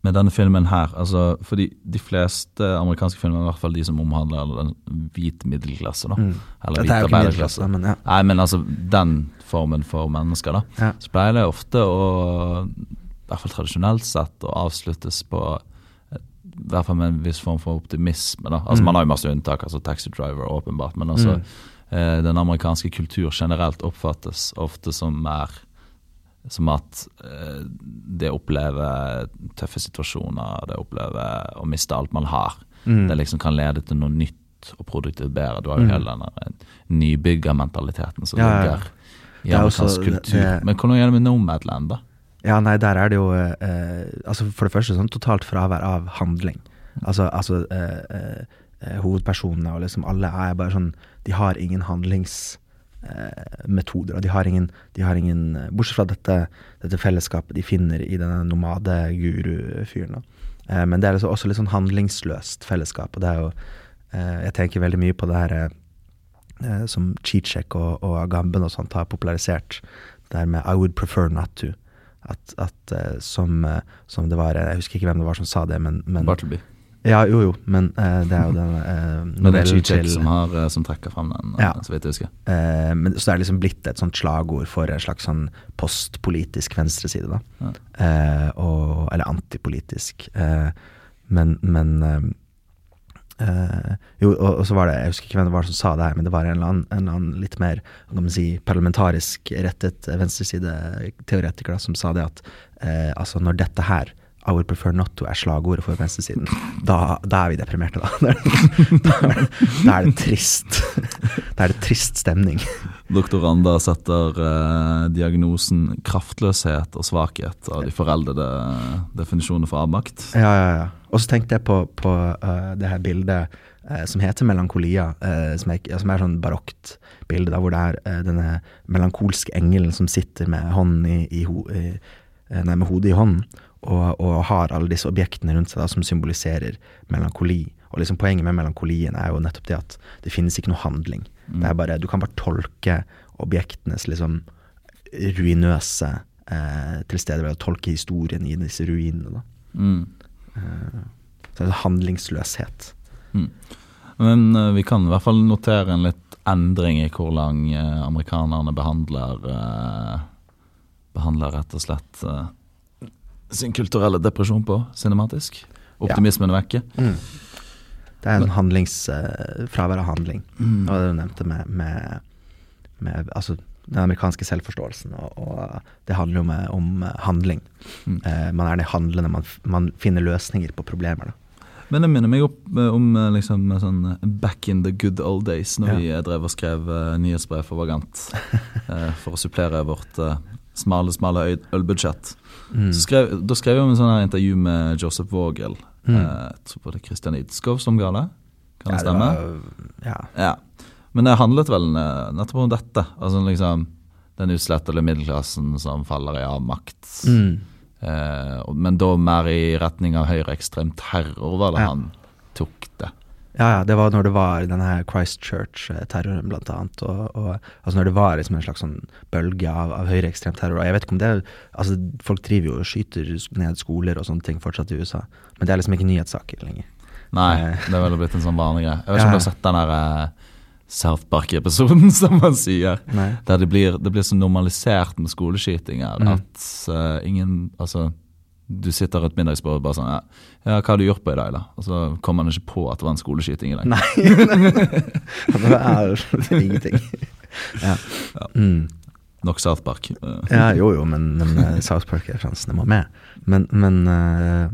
A: med denne filmen her? Altså, fordi de fleste amerikanske filmer, i hvert fall de som omhandler den hvite middelklasse, da,
B: mm.
A: eller
B: er
A: hvite arbeiderklasse
B: ja.
A: Nei, men altså den formen for mennesker, da.
B: ja.
A: Så pleier det ofte å i hvert fall tradisjonelt sett, å avsluttes på i hvert fall med en viss form for optimisme. da. Altså
B: Mm.
A: Man har jo masse unntak, altså Taxi Driver åpenbart, men altså
B: Mm.
A: eh, den amerikanske kultur generelt oppfattes ofte som mer som at eh, det å oppleve tøffe situasjoner, det å oppleve å miste alt man har,
B: Mm.
A: det liksom kan lede til noe nytt og produktivt bedre. Du har jo
B: Mm.
A: hele den nybyggermentaliteten som
B: Ja,
A: ligger i
B: er
A: amerikansk kultur.
B: det-
A: Men hvordan er det med Nomadland, da?
B: Ja, nei, der er det jo eh, altså For det første sånn totalt fravær av handling. Altså, altså eh, eh, eh, hovedpersonene og liksom alle er bare sånn De har ingen handlingsmetoder. og de har ingen, de har ingen eh, Bortsett fra dette, dette fellesskapet de finner i denne nomade-guru-fyren. Eh, men det er liksom også litt sånn handlingsløst fellesskap. Og det er jo eh, Jeg tenker veldig mye på det her eh, som Chichek og, og Agamben og sånt har popularisert. Det her med I would prefer not to. At, at eh, som, eh, som det var Jeg husker ikke hvem det var som sa det, men, men
A: Bartleby.
B: Ja, jo, jo, men uh, det er jo den uh, novellen til
A: som, har, eh, som trekker frem den, eh,
B: Ja.
A: så vidt jeg husker.
B: Uh, men, Så det er liksom blitt et sånt slagord for en slags sånn postpolitisk venstreside, da.
A: Ja.
B: Eh, og, eller antipolitisk. Eh, men men eh, Jo, og, og så var det Jeg husker ikke hvem det var som sa det her, men det var en eller annen, en eller annen litt mer kan man si, parlamentarisk rettet venstresideteoretiker som sa det at uh, altså når dette her I would prefer not to er slagordet for venstresiden. Da, da er vi deprimerte, da. Da er det, da er det, trist. Da er det trist stemning.
A: Doktor Randa setter eh, diagnosen kraftløshet og svakhet av de foreldede definisjonene for avmakt.
B: Ja, ja, ja. Og så tenkte jeg på, på uh, det her bildet uh, som heter Melankolia, uh, som, er, som er sånn barokt bilde, da, hvor det er denne melankolske engelen som sitter med, hånden i, i, ho, i, nei, med hodet i hånden, og, og har alle disse objektene rundt seg da, som symboliserer melankoli. Og liksom Poenget med melankolien er jo nettopp det at det finnes ikke noe handling. Det er bare, Du kan bare tolke objektenes liksom ruinøse eh, tilstedeværelse, tolke historien i disse ruinene. da.
A: Mm.
B: Så det er handlingsløshet.
A: Men uh, vi kan i hvert fall notere en litt endring i hvordan uh, amerikanerne behandler uh, Behandler rett og slett eh, sin kulturelle depresjon på cinematisk. Optimismen er vekke.
B: Det er en handlings, eh, fravær av handling.
A: Mm.
B: Var det du nevnte med, med, med altså, den amerikanske selvforståelsen. Og, og det handler jo med, om eh, handling.
A: Mm.
B: Eh, man er det handlende, man, man finner løsninger på problemer. Da.
A: Men det minner meg opp eh, om eh, liksom eh, sånn eh, back in the good old days, når
B: Ja.
A: vi eh, drev og skrev uh, nyhetsbrev for Vagant Uh, for å supplere vårt eh, smale, smale ølbudsjett.
B: Mm.
A: Skrev, da skrev jeg om en sånn intervju med Joseph Vogel.
B: Mm.
A: Eh, jeg tror det er Christian Idskov som ga det. Kan det
B: Ja,
A: stemme?
B: var- ja.
A: Ja. Men det handlet vel eh, nettopp om dette. Altså liksom den uslettede middelklassen som faller i avmakt.
B: Mm.
A: Eh, men da mer i retning av høyreekstrem terror, var det
B: Ja.
A: han tok det.
B: Ja, ja, det var når det var denne Christchurch-terroren, blant annet. Og, og, altså når det var liksom en slags sånn bølge av, av høyreekstrem terror. Og jeg vet ikke om det Altså, folk driver jo og skyter ned skoler og sånne ting fortsatt i USA. Men det er liksom ikke nyhetssaker lenger.
A: Nei,
B: Eh.
A: det er vel blitt en sånn vanlig greie. Jeg vet ikke om du har sett den der eh, South Park-episoden, som man sier.
B: Nei.
A: Der det blir, det blir så normalisert med skoleskytinger
B: Mm.
A: at uh, ingen Altså, du sitter rundt middagsbordet og bare sånn ja, ja, hva har du gjort på i dag, da? Og så kommer man ikke på at det var en skoleskyting i dag.
B: Nei. det er ingenting. Ja. Mm.
A: Nok South Park.
B: Ja, jo jo, men, men eh, South Park-referansene må med. Men, men eh,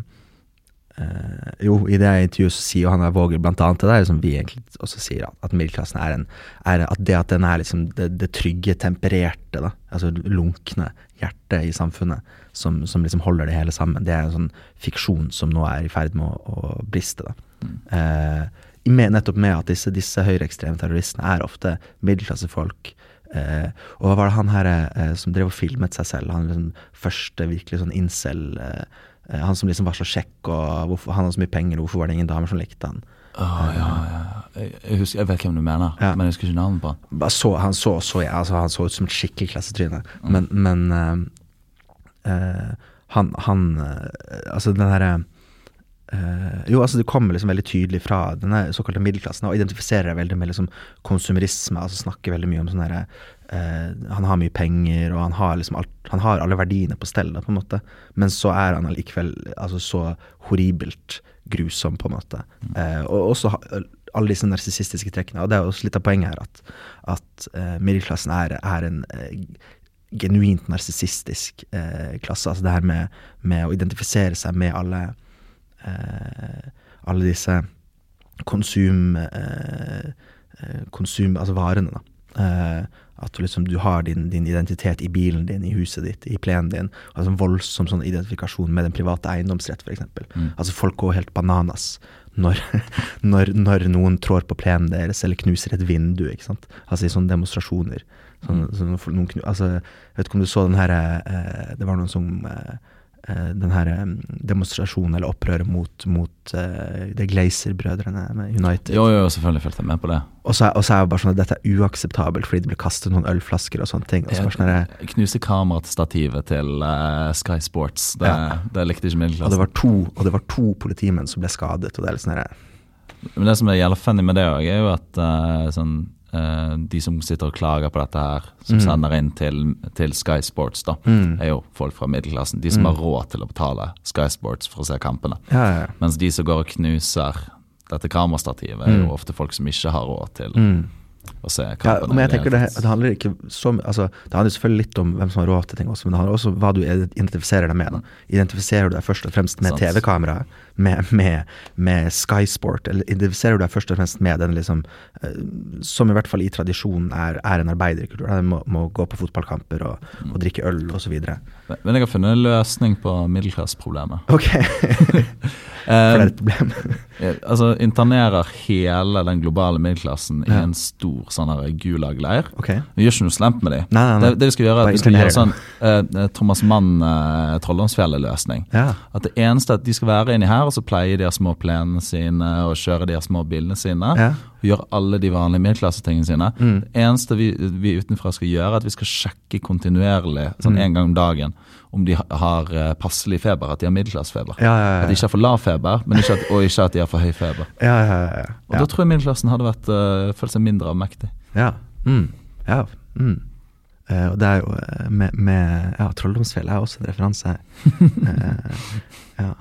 B: eh, jo, i det intervjuet så sier jo han der Våger blant annet det der som vi egentlig også sier, at, middelklassen er en er At det at den er liksom det, det trygge, tempererte, da, altså lunkne hjertet i samfunnet, som, som liksom holder det hele sammen, det er en sånn fiksjon som nå er i ferd med å, å briste. da. Eh, i med, nettopp med at disse, disse høyreekstreme terroristene er ofte middelklassefolk. Uh, og hva var det han her eh, som drev og filmet seg selv? Han liksom første virkelig sånn incel eh, eh, Han som liksom var så kjekk, og hvorfor, han hadde så mye penger, og hvorfor var det ingen damer som likte han?
A: Åh, ja, ja. Jeg, husker, jeg vet hvem du mener,
B: Ja.
A: men jeg husker ikke navnet på han.
B: Så, han så så ja, altså, Han så ut som et skikkelig klassetryne. Men, men uh, uh, han, han uh, Altså, den herre eh, Jo, altså det kommer liksom veldig tydelig fra denne såkalte middelklassen, og identifiserer veldig med liksom konsumerisme, altså snakker veldig mye om sånn herre uh, Han har mye penger, og han har liksom alt Han har alle verdiene på stell, på en måte, men så er han allikevel altså så horribelt grusom, på en måte. Uh, og også alle disse narsissistiske trekkene. Og det er også litt av poenget her, at, at eh, middelklassen er, er en eh, genuint narsissistisk eh, klasse. Altså det her med, med å identifisere seg med alle eh, alle disse konsum... Eh, eh, konsum altså varene, da. Eh, at du liksom du har din, din identitet i bilen din, i huset ditt, i plenen din. Altså en voldsom sånn identifikasjon med den private eiendomsrett, f.eks. Mm. Altså folk går helt bananas når, når, når noen trår på plenen deres eller knuser et vindu, ikke sant. Altså i sånne demonstrasjoner. Sånne, sånne, noen, altså, jeg vet ikke om du så den her eh, Det var noen som eh, eh, den her eh, demonstrasjonen eller opprøret mot, mot uh, de Glazer-brødrene med United.
A: Jo, jo, selvfølgelig fulgte jeg med på det.
B: Og så, og så er det bare sånn at dette er uakseptabelt fordi det ble kastet noen ølflasker og sånne ting. Og så bare sånn at,
A: Jeg Knuse kameraet til eh, Sky Sports. Det,
B: Ja.
A: det likte ikke
B: og, det var to, og det var to politimenn som ble skadet. Og det er litt sånn der,
A: Men det som er jævla funny med det òg, er jo at uh, sånn, eh, de som sitter og klager på dette her, som
B: Mm.
A: sender inn til, til Sky Sports, da,
B: Mm.
A: er jo folk fra middelklassen. De som har råd til å betale Sky Sports for å se kampene.
B: ja, ja.
A: Mens de som går og knuser dette kamerastativet, er jo
B: Mm.
A: ofte folk som ikke har råd til
B: Mm.
A: Å se
B: Ja, men jeg tenker det, det handler ikke så mye, altså, Det handler selvfølgelig litt om hvem som har råd til ting også, men det handler også om hva du identifiserer deg med. Da. Identifiserer du deg først og fremst med TV-kamera, med, med, med Sky Sport, eller identifiserer du deg først og fremst med den liksom eh, Som i hvert fall i tradisjonen er, er en arbeiderkultur. Den må, må gå på fotballkamper og,
A: Mm.
B: og drikke øl osv.
A: Men- jeg har funnet en løsning på middelklasseproblemet.
B: Ok, for
A: Eh,
B: et problem.
A: Altså internerer hele den globale middelklassen i en stor sånn her gulag-leir.
B: Okay.
A: Vi gjør ikke noe slemt med dem. Det, det vi skal gjøre, er at vi skal gjøre sånn eh, Thomas Mann uh, Trolldomsfjellet-løsning.
B: Ja.
A: At det eneste at de skal være inni her, og så pleie de små plenene sine og kjøre de små bilene sine.
B: Ja.
A: Og gjøre alle de vanlige middelklassetingene sine.
B: Mm.
A: Det eneste vi, vi utenfra skal gjøre, er at vi skal sjekke kontinuerlig, sånn
B: Mm.
A: en gang om dagen, om de har eh, passelig feber, at de har middelklassefeber.
B: Ja, ja,
A: At de ikke har for lav feber, men ikke at, og ikke at de har for høy feber.
B: ja, ja, ja,
A: Og
B: ja.
A: da tror jeg middelklassen hadde vært, uh, følt seg mindre avmektig.
B: Ja. Mm. ja. Mm. Uh, og det er jo med, med Ja, Trolldomsfjell er også en referanse her. uh, ja.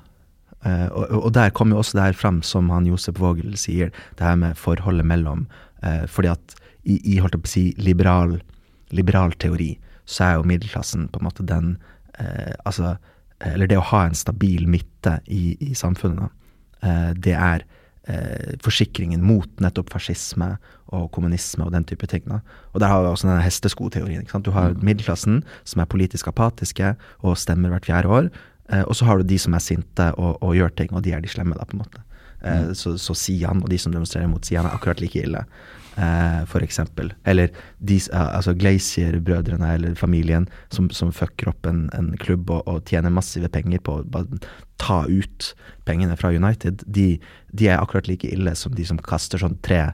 B: Eh, og, og der kommer jo også det her fram, som han Josep Vogel sier, det her med forholdet mellom uh, Fordi at i, i holdt jeg på å si, liberal, liberal teori, så er jo middelklassen på en måte den uh, Altså Eller det å ha en stabil midte i, i samfunnet, det er forsikringen mot nettopp fascisme og kommunisme og den type ting. Da. Og der har vi også denne hesteskoteorien. Du har middelklassen, som er politisk apatiske og stemmer hvert fjerde år. Eh, og så har du de som er sinte og, og gjør ting, og de er de slemme, da, på en måte. Eh, så, så Sian og de som demonstrerer mot Sian, er akkurat like ille. Eh, eksempel. Eller de, eh, altså Glacier-brødrene eller familien som, som fucker opp en, en klubb og, og tjener massive penger på å bare ta ut pengene fra United. De, de er akkurat like ille som de som kaster sånn tre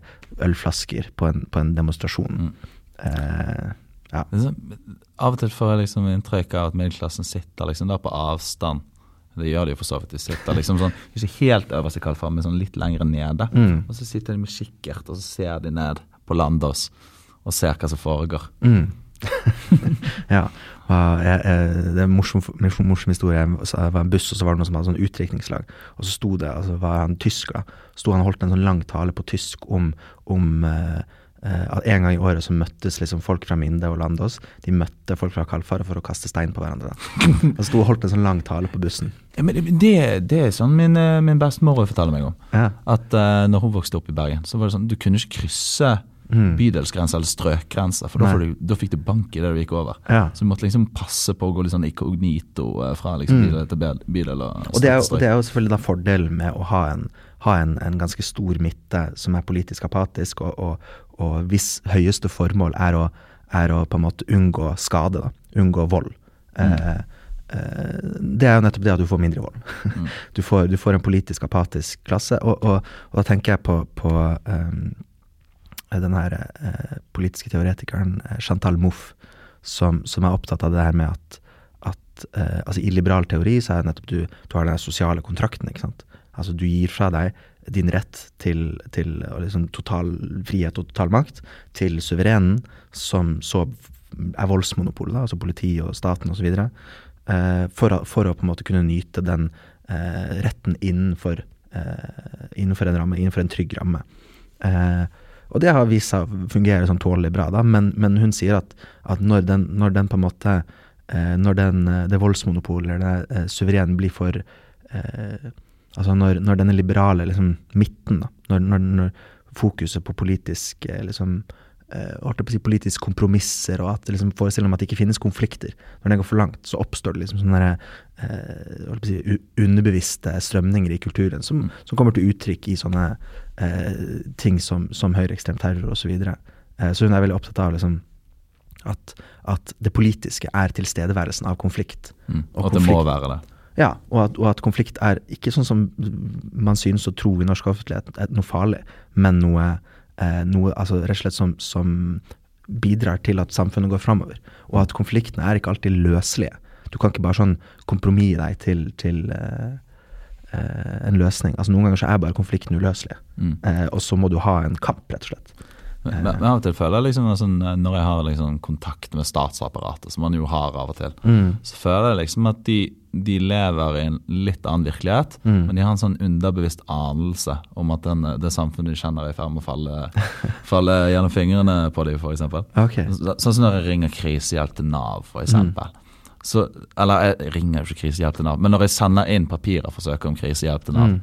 B: ølflasker på en, på en demonstrasjon. Eh, ja.
A: Sånn- Av og til får jeg liksom inntrykk av at middelklassen sitter liksom da på avstand. Det gjør de jo for så vidt. De sitter liksom sånn, ikke helt øverst i kaldfaren, men sånn litt lenger nede.
B: Mm.
A: Og så sitter de med kikkert, og så ser de ned på Landås og ser hva som foregår.
B: Mm. ja. Jeg, jeg, det er en morsom, morsom, historie. Det var en buss, og så var det noen som hadde sånn utdrikningslag. Og så sto det, altså var han tysker, da. Sto han og holdt en sånn lang tale på tysk om, om eh, at en gang i året så møttes liksom folk fra Minde og Landås. De møtte folk fra Kalfaret for å kaste stein på hverandre. Og sto og holdt en sånn lang tale på bussen.
A: Ja, men det, det er sånn min, eh, min bestemor forteller meg om.
B: Ja.
A: At uh, når hun vokste opp i Bergen, så var det sånn du kunne ikke krysse
B: Mm.
A: bydelsgrenser eller strøkgrenser, for da, du, da fikk du bank i det du gikk over.
B: Ja.
A: Så du måtte liksom passe på å gå litt sånn inkognito eh, fra liksom
B: Mm.
A: bydel til bydel. Og,
B: Og det, er, og det er jo selvfølgelig da fordelen med å ha en, ha en, en ganske stor midte som er politisk apatisk, og, og, og hvis høyeste formål er å, er å på en måte unngå skade, da, unngå vold. Eh, eh, det er jo nettopp det at du får mindre vold. Du, får, du får en politisk apatisk klasse, og, og, og da tenker jeg på, på um, den her eh, politiske teoretikeren eh, Chantal Mouffe, som, som er opptatt av det her med at, at altså I liberal teori så er det nettopp du, du har den sosiale kontrakten. ikke sant? Altså du gir fra deg din rett til, til liksom total frihet og total makt til suverenen, som så er voldsmonopolet, altså politiet og staten osv., eh, for, for å på en måte kunne nyte den eh, retten innenfor, eh, innenfor en ramme, innenfor en trygg ramme. Eh, og det har vist seg å fungere sånn tålelig bra, da, men, men hun sier at, at når, den, når den på en måte eh, Når den, eh, det voldsmonopolet eller det eh, suverenen blir for eh, Altså når, når denne liberale liksom, midten, da, når, når, når fokuset på politisk eh, liksom, eh, si, politisk kompromisser, og at liksom forestiller om at det ikke finnes konflikter. Når det går for langt, så oppstår det liksom sånne eh, si, underbevisste strømninger i kulturen, som, som kommer til uttrykk i sånne eh, ting som, som høyreekstrem terror osv. Så, eh, så hun er veldig opptatt av liksom, at, at det politiske er tilstedeværelsen av konflikt.
A: Mm.
B: Og
A: at at det må være det.
B: Ja, og at, og at konflikt er ikke sånn som man synes å tro i norsk offentlighet, er noe farlig, men noe, eh, noe altså rett og slett som, som bidrar til at samfunnet går framover. Og at konfliktene er ikke alltid løselige. Du kan ikke bare sånn kompromisse deg til, til eh, eh, en løsning. Altså Noen ganger så er bare konflikten uløselig,
A: Mm.
B: eh, og så må du ha en kamp, rett og slett.
A: Men, men av og til føler jeg liksom sånn, Når jeg har liksom kontakt med statsapparatet, som man jo har av og til,
B: Mm.
A: så føler jeg liksom at de, de lever i en litt annen virkelighet,
B: Mm.
A: men de har en sånn underbevisst anelse om at den, det samfunnet de kjenner, er i ferd med å falle, falle gjennom fingrene på dem, f.eks.
B: Okay.
A: Så, sånn som når jeg ringer krisehjelp til Nav, f.eks. Så, eller jeg ringer jo ikke krisehjelp til Nav, men når jeg sender inn papirer for å søke om krisehjelp til Nav,
B: Mm.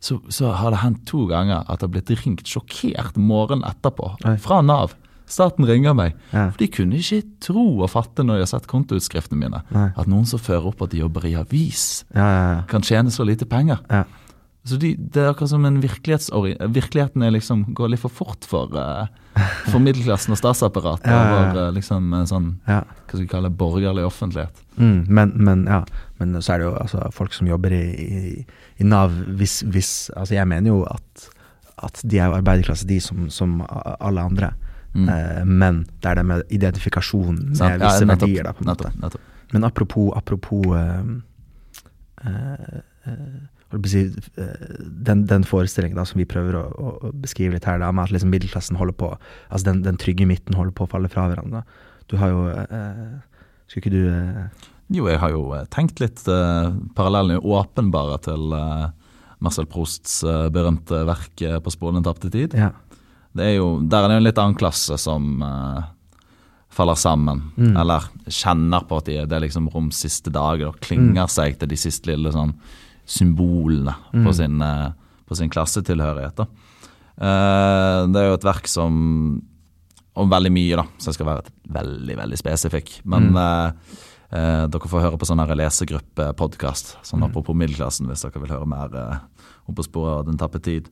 A: så, så har det hendt to ganger at det har blitt ringt sjokkert morgenen etterpå fra Nav. Staten ringer meg.
B: Ja.
A: For de kunne ikke tro og fatte når de har sett kontoutskriftene mine,
B: Nei.
A: at noen som fører opp at de jobber i avis,
B: Ja,
A: kan tjene så lite penger.
B: ja.
A: Så de, det er akkurat som en. Virkeligheten er liksom, går litt for fort for, uh, for middelklassen og statsapparatet. Over uh, liksom en sånn hva skal vi kalle det, borgerlig offentlighet.
B: Mm, men, men, ja. men så er det jo altså, folk som jobber i, i, i Nav hvis, hvis Altså, jeg mener jo at, at de er jo arbeiderklasse, de som, som alle andre.
A: Mm.
B: Eh, men det er det med identifikasjon med
A: Sant? Ja,
B: visse
A: nettopp,
B: verdier, da, en
A: nettopp, nettopp.
B: Men apropos, apropos eh, eh, eh, si, eh, den, den forestillingen da, som vi prøver å, å, beskrive litt her, da, med at liksom middelklassen holder på Altså den, den trygge midten holder på å falle fra hverandre. Du har jo eh, Skulle ikke du eh,
A: Jo, jeg har jo eh, tenkt litt uh, Parallellen er åpenbare til eh, Marcel Prousts eh, berømte verk eh, 'På spolen tapte tid'.
B: Ja.
A: Det er jo, Der er det jo en litt annen klasse som uh, faller sammen.
B: Mm.
A: Eller kjenner på at de, det er liksom Roms siste dager, og klinger
B: Mm.
A: seg til de siste lille sånn symbolene på,
B: Mm.
A: sin, eh, på sin klassetilhørighet. da. Uh, det er jo et verk som om veldig mye, da, så jeg skal være veldig veldig spesifikk. Men
B: uh,
A: eh, dere får høre på sånn lesegruppe-podkast, sånn
B: Mm.
A: apropos middelklassen, hvis dere vil høre mer uh, om på sporet av Den tappe tid.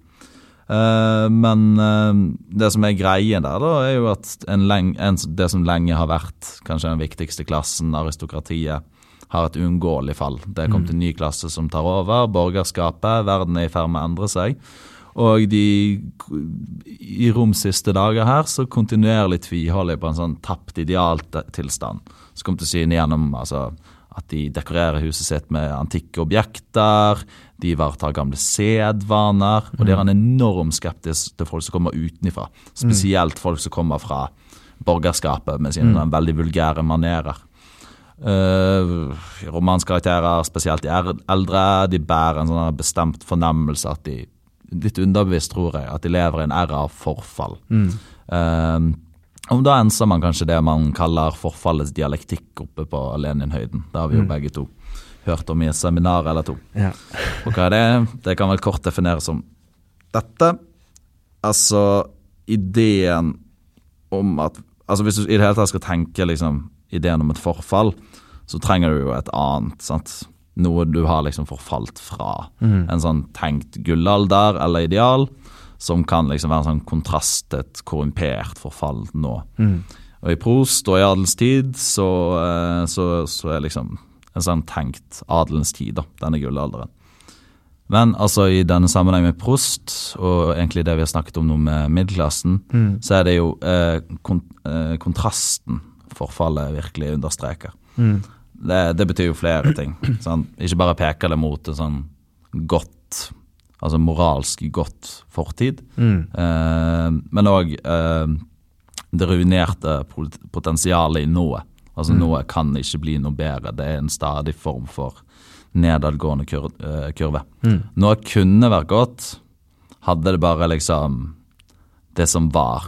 A: Eh, men eh, det som er greien der, da, er jo at en leng, en, det som lenge har vært kanskje den viktigste klassen, aristokratiet, har et uunngåelig fall. Det er kommet en ny klasse som tar over, borgerskapet, verden er i ferd med å endre seg. Og de, i Roms siste dager her, så kontinuerlig tviholder jeg på en sånn tapt idealtilstand. Så kommer til syne gjennom altså, at de dekorerer huset sitt med antikke objekter, de ivaretar gamle sedvaner, og de er en enorm skeptisk til folk som kommer utenifra. Spesielt folk som kommer fra borgerskapet med sine mm. veldig vulgære manerer. Uh, romanskarakterer, spesielt de eldre, de bærer en sånn bestemt fornemmelse at de Litt underbevisst, tror jeg, at de lever i en æra av forfall.
B: Mm.
A: Eh, og da enser man kanskje det man kaller forfallets dialektikk oppe på Leninhøyden. Det har vi jo
B: Mm.
A: begge to hørt om i et seminar eller to.
B: Ja.
A: Og hva er det? Det kan vel kort defineres som dette. Altså ideen om at Altså Hvis du i det hele tatt skal tenke liksom ideen om et forfall, så trenger du jo et annet. sant? Noe du har liksom forfalt fra.
B: Mm.
A: En sånn tenkt gullalder eller ideal som kan liksom være en sånn kontrast til et korrumpert forfall nå.
B: Mm.
A: Og i Prost og i adelens tid så, eh, så, så er liksom en sånn tenkt adelens tid, da, denne gullalderen. Men altså i denne sammenheng med Prost, og egentlig det vi har snakket om nå med middelklassen,
B: Mm.
A: så er det jo eh, kont eh, kontrasten forfallet virkelig understreker.
B: Mm.
A: Det, det betyr jo flere ting. Sånn, Ikke bare peker det mot et sånn godt altså moralsk godt fortid.
B: Mm.
A: Eh, men òg eh, det ruinerte potensialet i nået. Altså
B: Mm.
A: Noe kan ikke bli noe bedre. Det er en stadig form for nedadgående kur eh, kurve.
B: Mm.
A: Noe kunne vært godt, hadde det bare liksom Det som var,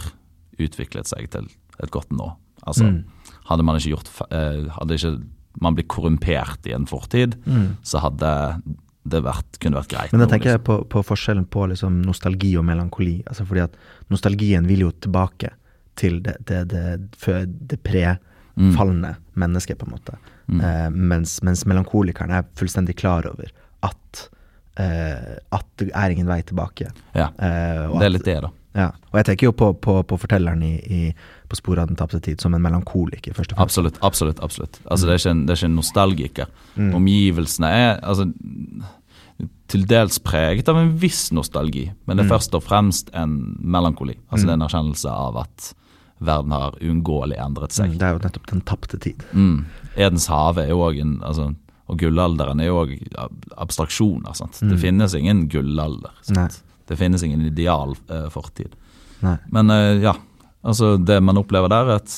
A: utviklet seg til et godt nå. Altså,
B: Mm.
A: hadde man ikke gjort eh, Hadde ikke man blitt korrumpert i en fortid, så hadde det vært, kunne vært greit.
B: Mm. Men da tenker jeg
A: liksom.
B: på, på forskjellen på liksom nostalgi og melankoli. Altså fordi at nostalgien vil jo tilbake til det, det, det, før det prefalne mennesket, på en måte. Eh, mens, mens melankolikeren er fullstendig klar over at, eh, at det er ingen vei tilbake.
A: Ja,
B: Eh,
A: det er litt det, da.
B: Ja, og jeg tenker jo på, på, på fortelleren i, i På sporet av den tapte tid som en melankoliker, først og fremst.
A: Absolutt. absolutt, absolutt. Altså, det, er ikke en, det er ikke en nostalgiker.
B: Mm.
A: Omgivelsene er altså, til dels preget av en viss nostalgi, men det er først og fremst en melankoli. Altså Det er en erkjennelse av at verden har uunngåelig endret seg.
B: Mm, Det er jo nettopp den tapte tid.
A: Mm. Edens hage er jo òg en altså, Og gullalderen er jo òg abstraksjoner. Sant? Det finnes ingen gullalder.
B: Mm. Nei.
A: Sant? Det finnes ingen ideal uh, fortid.
B: Nei.
A: Men uh, ja, altså det man opplever der, er at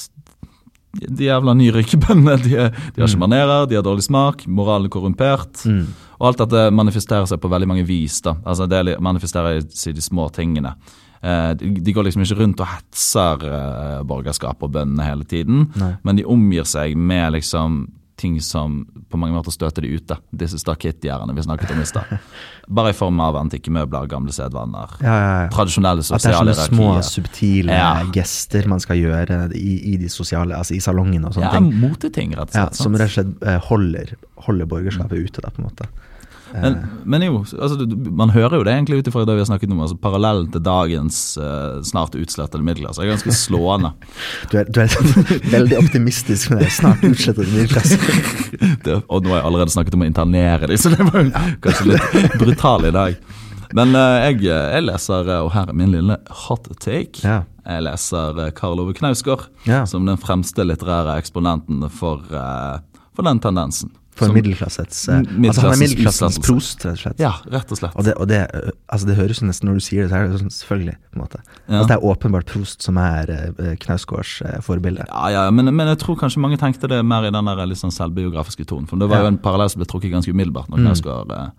A: de jævla nyrykebøndene de, de har ikke manerer, de har dårlig smak, moralen er korrumpert.
B: Mm.
A: Og alt dette manifesterer seg på veldig mange vis. da. Altså Det manifesterer seg i de små tingene. Eh, de, de går liksom ikke rundt og hetser eh, borgerskap og bøndene hele tiden,
B: Nei.
A: men de omgir seg med liksom ting som på mange måter støter de ute. Disse stakittgjerdene vi snakket om i stad. Bare i form av antikke møbler, gamle sedvaner,
B: Ja, ja, ja.
A: tradisjonelle
B: At det er sånne små, subtile
A: Ja.
B: gester man skal gjøre i, i de sosiale Altså i salongen og sånne
A: Ja,
B: ting.
A: moteting, rett og
B: Ja,
A: slett.
B: som rett og slett eh, holder, holder borgerskapet ute, da, på en måte.
A: Men, men jo, altså, man hører jo det egentlig ut ifra det vi har snakket om. altså Parallellen til dagens uh, snart utslettede middelklasse er ganske slående.
B: Du er, du er veldig optimistisk med det. Snart utslettede middelklasse.
A: det, og nå har jeg allerede snakket om å internere dem, så det var kanskje litt brutal i dag. Men uh, jeg, jeg leser, eh, og her er min lille hot take,
B: Ja.
A: jeg leser eh, Karl Ove Knausgård
B: Ja.
A: som den fremste litterære eksponenten for, uh, for den tendensen.
B: For
A: Som-
B: middelklassets eh, Altså han er
A: middelklassens
B: prost, rett og slett.
A: Ja, rett og slett.
B: Og det, og det, ø, altså det høres jo nesten Når du sier det, så er det sånn selvfølgelig. på en måte
A: Ja.
B: Altså Det er åpenbart Prost som er uh, Knausgårds uh, forbilde.
A: Ja, ja, men, men jeg tror kanskje mange tenkte det mer i den der litt sånn selvbiografiske tonen. For det var
B: Ja.
A: jo en parallell som ble trukket ganske umiddelbart når Knausgård uh,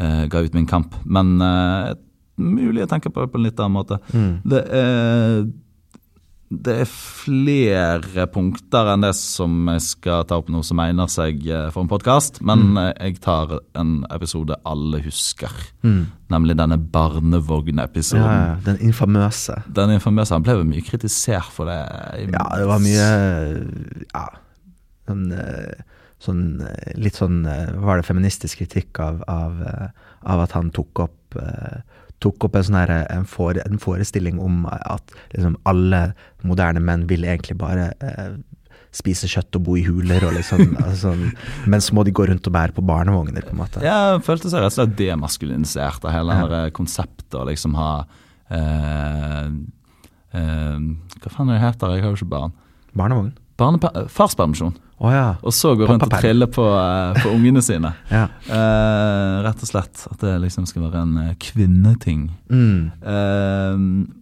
A: uh, ga ut Min kamp. Men eh, mulig jeg tenker på det på en litt annen måte. Det er det er flere punkter enn det som jeg skal ta opp nå som egner seg eh, for en podkast, men mm. jeg tar en episode alle husker. Nemlig denne barnevognepisoden.
B: Ja, ja, den infamøse.
A: Den infamøse. Han ble jo mye kritisert for det.
B: Ja, det var mye Ja, sånn, eh, sånn eh, Litt sånn eh, Var det feministisk kritikk av, av, eh, av at han tok opp eh, tok opp en, sånn her, en, fore, en forestilling om at liksom, alle moderne menn vil egentlig bare eh, spise kjøtt og bo i huler, og liksom, altså, men så må de gå rundt og bære på barnevogner, på en måte.
A: Jeg følte seg rett og slett demaskulinisert av hele det konseptet å liksom ha eh, eh, Hva faen er det heter? Jeg har jo ikke barn.
B: Barnevogn?
A: Barnepa farspermisjon.
B: Å ja.
A: Og så gå rundt og
B: triller
A: trille på, eh, på ungene sine.
B: ja.
A: Eh, rett og slett. At det liksom skal være en eh, kvinneting.
B: Mm.
A: Eh,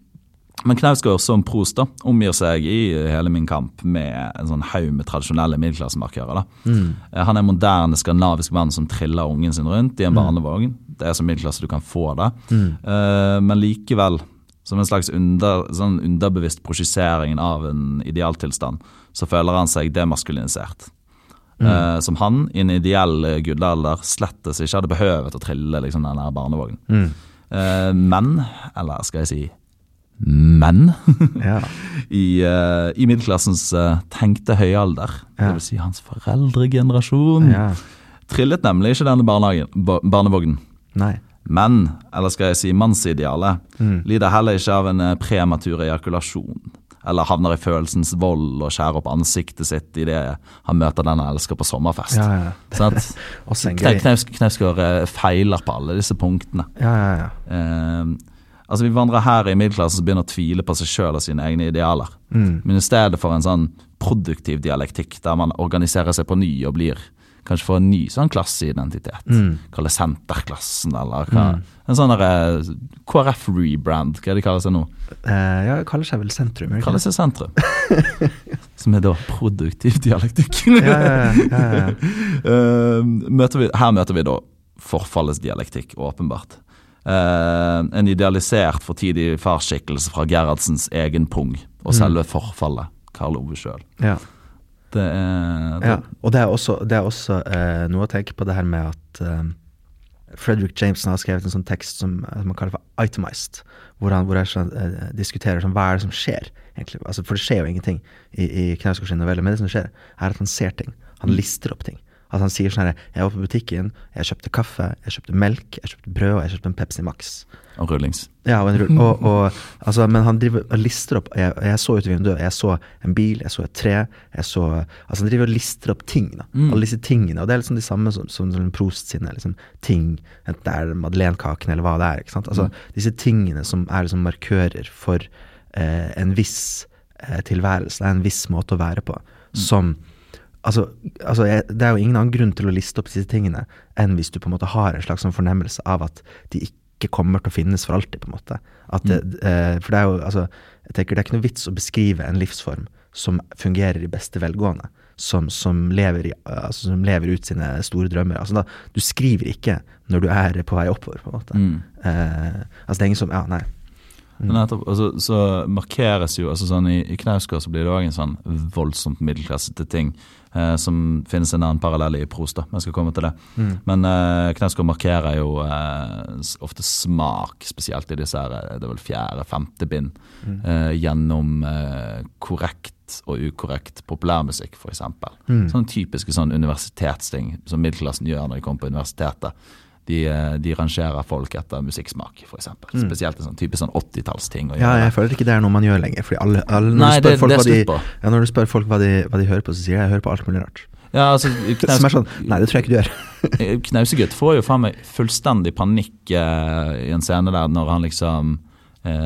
A: men Knausgård som prost da, omgir seg i hele min kamp med en sånn haug med tradisjonelle middelklassemarkører.
B: Mm.
A: Eh, Han er en moderne skandinavisk mann som triller ungen sin rundt i en barnevogn. Det er så middelklasse du kan få det. Eh, men likevel, som en slags under, sånn underbevisst prosjisering av en idealtilstand, så føler han seg demaskulinisert. Eh, som han, i en ideell eh, gudalder, slettes ikke hadde behøvet å trille liksom, den der barnevognen.
B: Mm.
A: Eh, men, eller skal jeg si menn,
B: Ja.
A: i, uh, i middelklassens tenkte høyalder,
B: Ja.
A: det vil si hans foreldregenerasjon,
B: ja.
A: trillet nemlig ikke denne barnevognen.
B: Nei.
A: Men, eller skal jeg si mannsidealet,
B: Mm.
A: lider heller ikke av en eh, prematur ejakulasjon. Eller havner i følelsens vold og skjærer opp ansiktet sitt idet han møter den han elsker på sommerfest.
B: Ja, ja.
A: Knaus- Knausgård eh, feiler på alle disse punktene.
B: Ja, ja, ja.
A: Eh, altså Vi vandrer her i middelklassen som begynner å tvile på seg sjøl og sine egne idealer.
B: Mm.
A: Men i stedet for en sånn produktiv dialektikk der man organiserer seg på ny og blir kanskje få en ny sånn klasseidentitet.
B: Mm.
A: Kalle Senterklassen, eller hva. En sånn derre KrF-rebrand, hva er det de kaller seg nå?
B: Eh, ja, det kaller seg vel sentrum? ikke
A: Kaller seg Sentrum. Som er da produktiv dialektikk.
B: Ja, ja, ja.
A: Eh, møter vi, her møter vi da forfallets dialektikk, åpenbart. Uh, en idealisert fortidig farsskikkelse fra Gerhardsens egen pung, og selve forfallet, Karl Ove sjøl.
B: ja.
A: Det er det,
B: Ja, og det er også, det er også eh, noe å tenke på det her med at eh, Frederick Jameson har skrevet en sånn tekst som, eh, som man kaller for itemized, hvor han hvor han sånn, eh, diskuterer sånn, hva er det som skjer, egentlig. Altså, for det skjer jo ingenting i, i Knausgårds novelle, men det som skjer, er at han ser ting. Han lister opp ting. At han sier sånn her Jeg var på butikken, jeg kjøpte kaffe, jeg kjøpte melk, jeg kjøpte brød, og jeg kjøpte en Pepsi Max.
A: og rullings.
B: Ja, og en rull. Og, og, altså, men han driver og lister opp Jeg, jeg så ut i vinduet, jeg så en bil, jeg så et tre. Jeg så, altså Han driver og lister opp ting. da Alle disse tingene. Og det er liksom de samme som, som, som Prost sine liksom, ting. Enten det er madeleinekakene eller hva det er. ikke sant Altså Disse tingene som er liksom markører for eh, en viss eh, tilværelse. Det er en viss måte å være på. Som Altså, altså jeg, Det er jo ingen annen grunn til å liste opp disse tingene enn hvis du på en måte har en slags sånn fornemmelse av at de ikke kommer til å finnes for alltid. på en måte. Det, eh, for det er jo, altså, jeg tenker det er ikke noe vits å beskrive en livsform som fungerer i beste velgående. Som, som, lever, i, altså, som lever ut sine store drømmer. Altså, da, du skriver ikke når du er på vei oppover, på en måte. Eh, altså, det er ingen som Ja, nei.
A: Men nettopp, altså, så markeres jo altså sånn I, i Knausgård så blir det òg en sånn voldsomt middelklassete ting. Eh, som finnes en annen parallell i Prost, da, men jeg skal komme til det. Men eh, Knausgård markerer jo eh, ofte smak, spesielt i disse her, eh, det er vel fjerde, femte bind, eh, gjennom eh, korrekt og ukorrekt populærmusikk, f.eks. Mm. Sånne typiske sånn universitetsting som middelklassen gjør når de kommer på universitetet. De, de rangerer folk etter musikksmak, f.eks. eksempel Spesielt en sånn type sånn 80-tallsting.
B: Ja, jeg føler ikke det er noe man gjør lenger. Fordi alle, alle, når,
A: Nei,
B: du
A: det- det
B: de, ja, når du spør folk hva de, hva de hører på, så sier jeg jeg hører på alt mulig rart.
A: Ja, altså,
B: Som er sånn Nei, det tror jeg ikke du gjør.
A: Knausegutt får jo faen meg fullstendig panikk eh, i en scene der når han liksom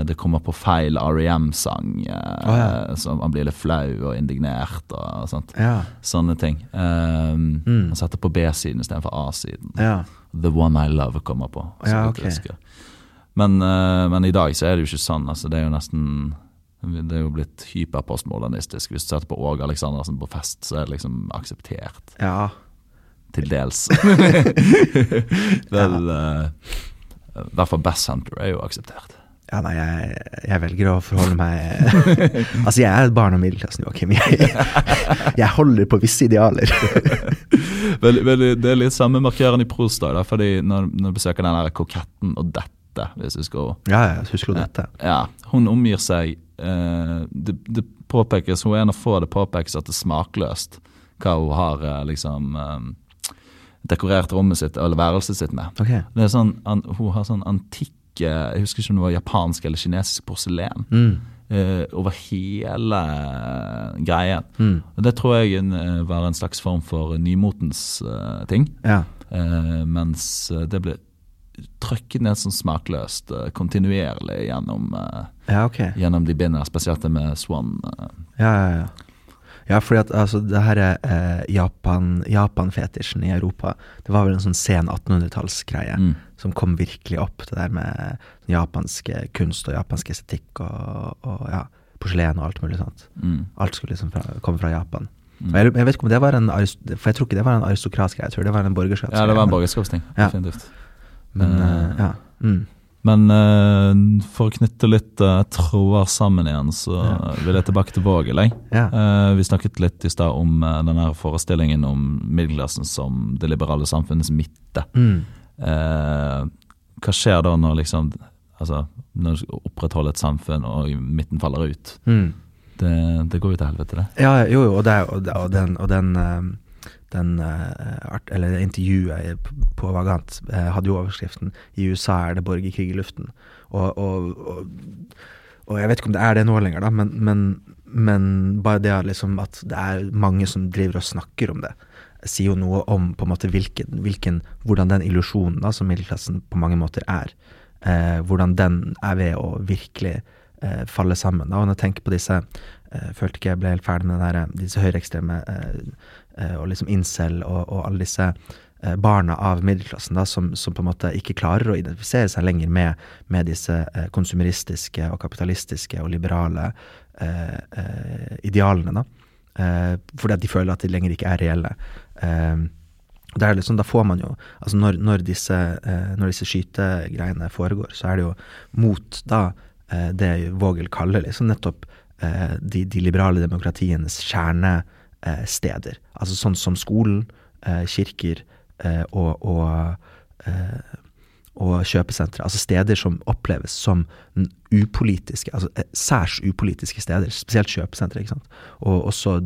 A: det kommer på feil REM-sang. Eh,
B: ja.
A: så man blir litt flau og indignert og sånt.
B: Ja.
A: Sånne ting. Um, Han setter på B-siden istedenfor A-siden.
B: Ja.
A: The One I Love kommer på. så
B: Ja,
A: vidt jeg
B: ok.
A: husker. Men, eh, men i dag så er det jo ikke sånn. Altså, det er jo nesten Det er jo blitt hyperpostmodernistisk. Hvis du setter på Åge Aleksandersen på fest, så er det liksom akseptert.
B: ja.
A: Til dels. Vel eh, I hvert fall Bass Hunter er jo akseptert.
B: Ja, nei, jeg, jeg velger å forholde meg Altså, jeg er et barn av middelklassen, Joakim. Jeg, jeg holder på visse idealer.
A: Vel, vel, det er litt samme markøren i Prost, da, fordi når, når du besøker den der koketten og dette, hvis du skal
B: Ja, ja, husker du dette?
A: Ja, hun omgir seg eh, det, det påpekes, Hun er en av få det påpekes at det er smakløst hva hun har eh, liksom eh, dekorert rommet sitt eller værelset sitt med.
B: Okay.
A: Det er sånn, an, Hun har sånn antikk eh, Jeg husker ikke om det var japansk eller kinesisk porselen.
B: Mm.
A: Uh, over hele greien.
B: Mm.
A: Og Det tror jeg eh, var en slags form for nymotens uh, ting.
B: Ja.
A: Mens det ble trykket ned sånn smakløst kontinuerlig gjennom,
B: ja, okay.
A: gjennom de bindene, spesielt det med Swan.
B: Ja, ja, ja. Ja, fordi at altså, det her er eh, Japan, Japan-fetisjen i Europa. Det var vel en sånn sen 1800-tallsgreie
A: Mm.
B: Som kom virkelig opp. Det der med japansk kunst og japansk estetikk og, og ja, porselen og alt mulig sånt.
A: Mm.
B: Alt skulle liksom fra, komme fra Japan. Mm. jeg, jeg vet ikke om det var en For jeg tror ikke det var en aristokratgreie, jeg tror det var en borgerskapsgreie.
A: Ja, det var en borgerskapsting.
B: Ja.
A: Definitivt.
B: Men,
A: eh,
B: ja. Mm.
A: Men uh, for å knytte litt uh, tråder sammen igjen, så vil jeg tilbake til Vågel.
B: Ja.
A: Uh, vi snakket litt i stad om uh, denne forestillingen om middelklassen som det liberale samfunnets midte.
B: Mm.
A: Eh, hva skjer da når liksom Altså, når du skal opprettholde et samfunn og midten faller ut?
B: Mm.
A: Det, det går jo til helvete, det.
B: Ja, jo, jo, og, det, og, og den, og den, eh, den eh, art, eller intervjuet på- på Vagant eh, hadde jo overskriften 'I USA er det borgerkrig i luften'. Og, og, og, og jeg vet ikke om det er det nå lenger, da, men, men, men bare det liksom at det er mange som driver og snakker om det, sier jo noe om på en måte hvilken, hvilken, hvordan den illusjonen som middelklassen på mange måter er, eh, hvordan den er ved å virkelig eh, falle sammen. Da. Og når jeg tenker på disse eh, følte ikke jeg ble helt ferdig med der, disse høyreekstreme eh, eh, og liksom incel og, og alle disse eh, barna av middelklassen da, som, som, på en måte ikke klarer å identifisere seg lenger med, med disse eh, konsumeristiske og kapitalistiske og liberale eh, eh, idealene. da. Eh, fordi at de føler at de lenger ikke er reelle. Eh, er liksom, da får man jo altså når, når, disse, eh, når disse skytegreiene foregår, så er det jo mot da eh, det Vågel kaller liksom nettopp eh, de, de, liberale demokratienes kjernesteder. altså sånn som skolen, kirker og, og, og kjøpesentre. Altså steder som oppleves som upolitiske, altså særs upolitiske steder. Spesielt kjøpesentre. ikke sant? Og også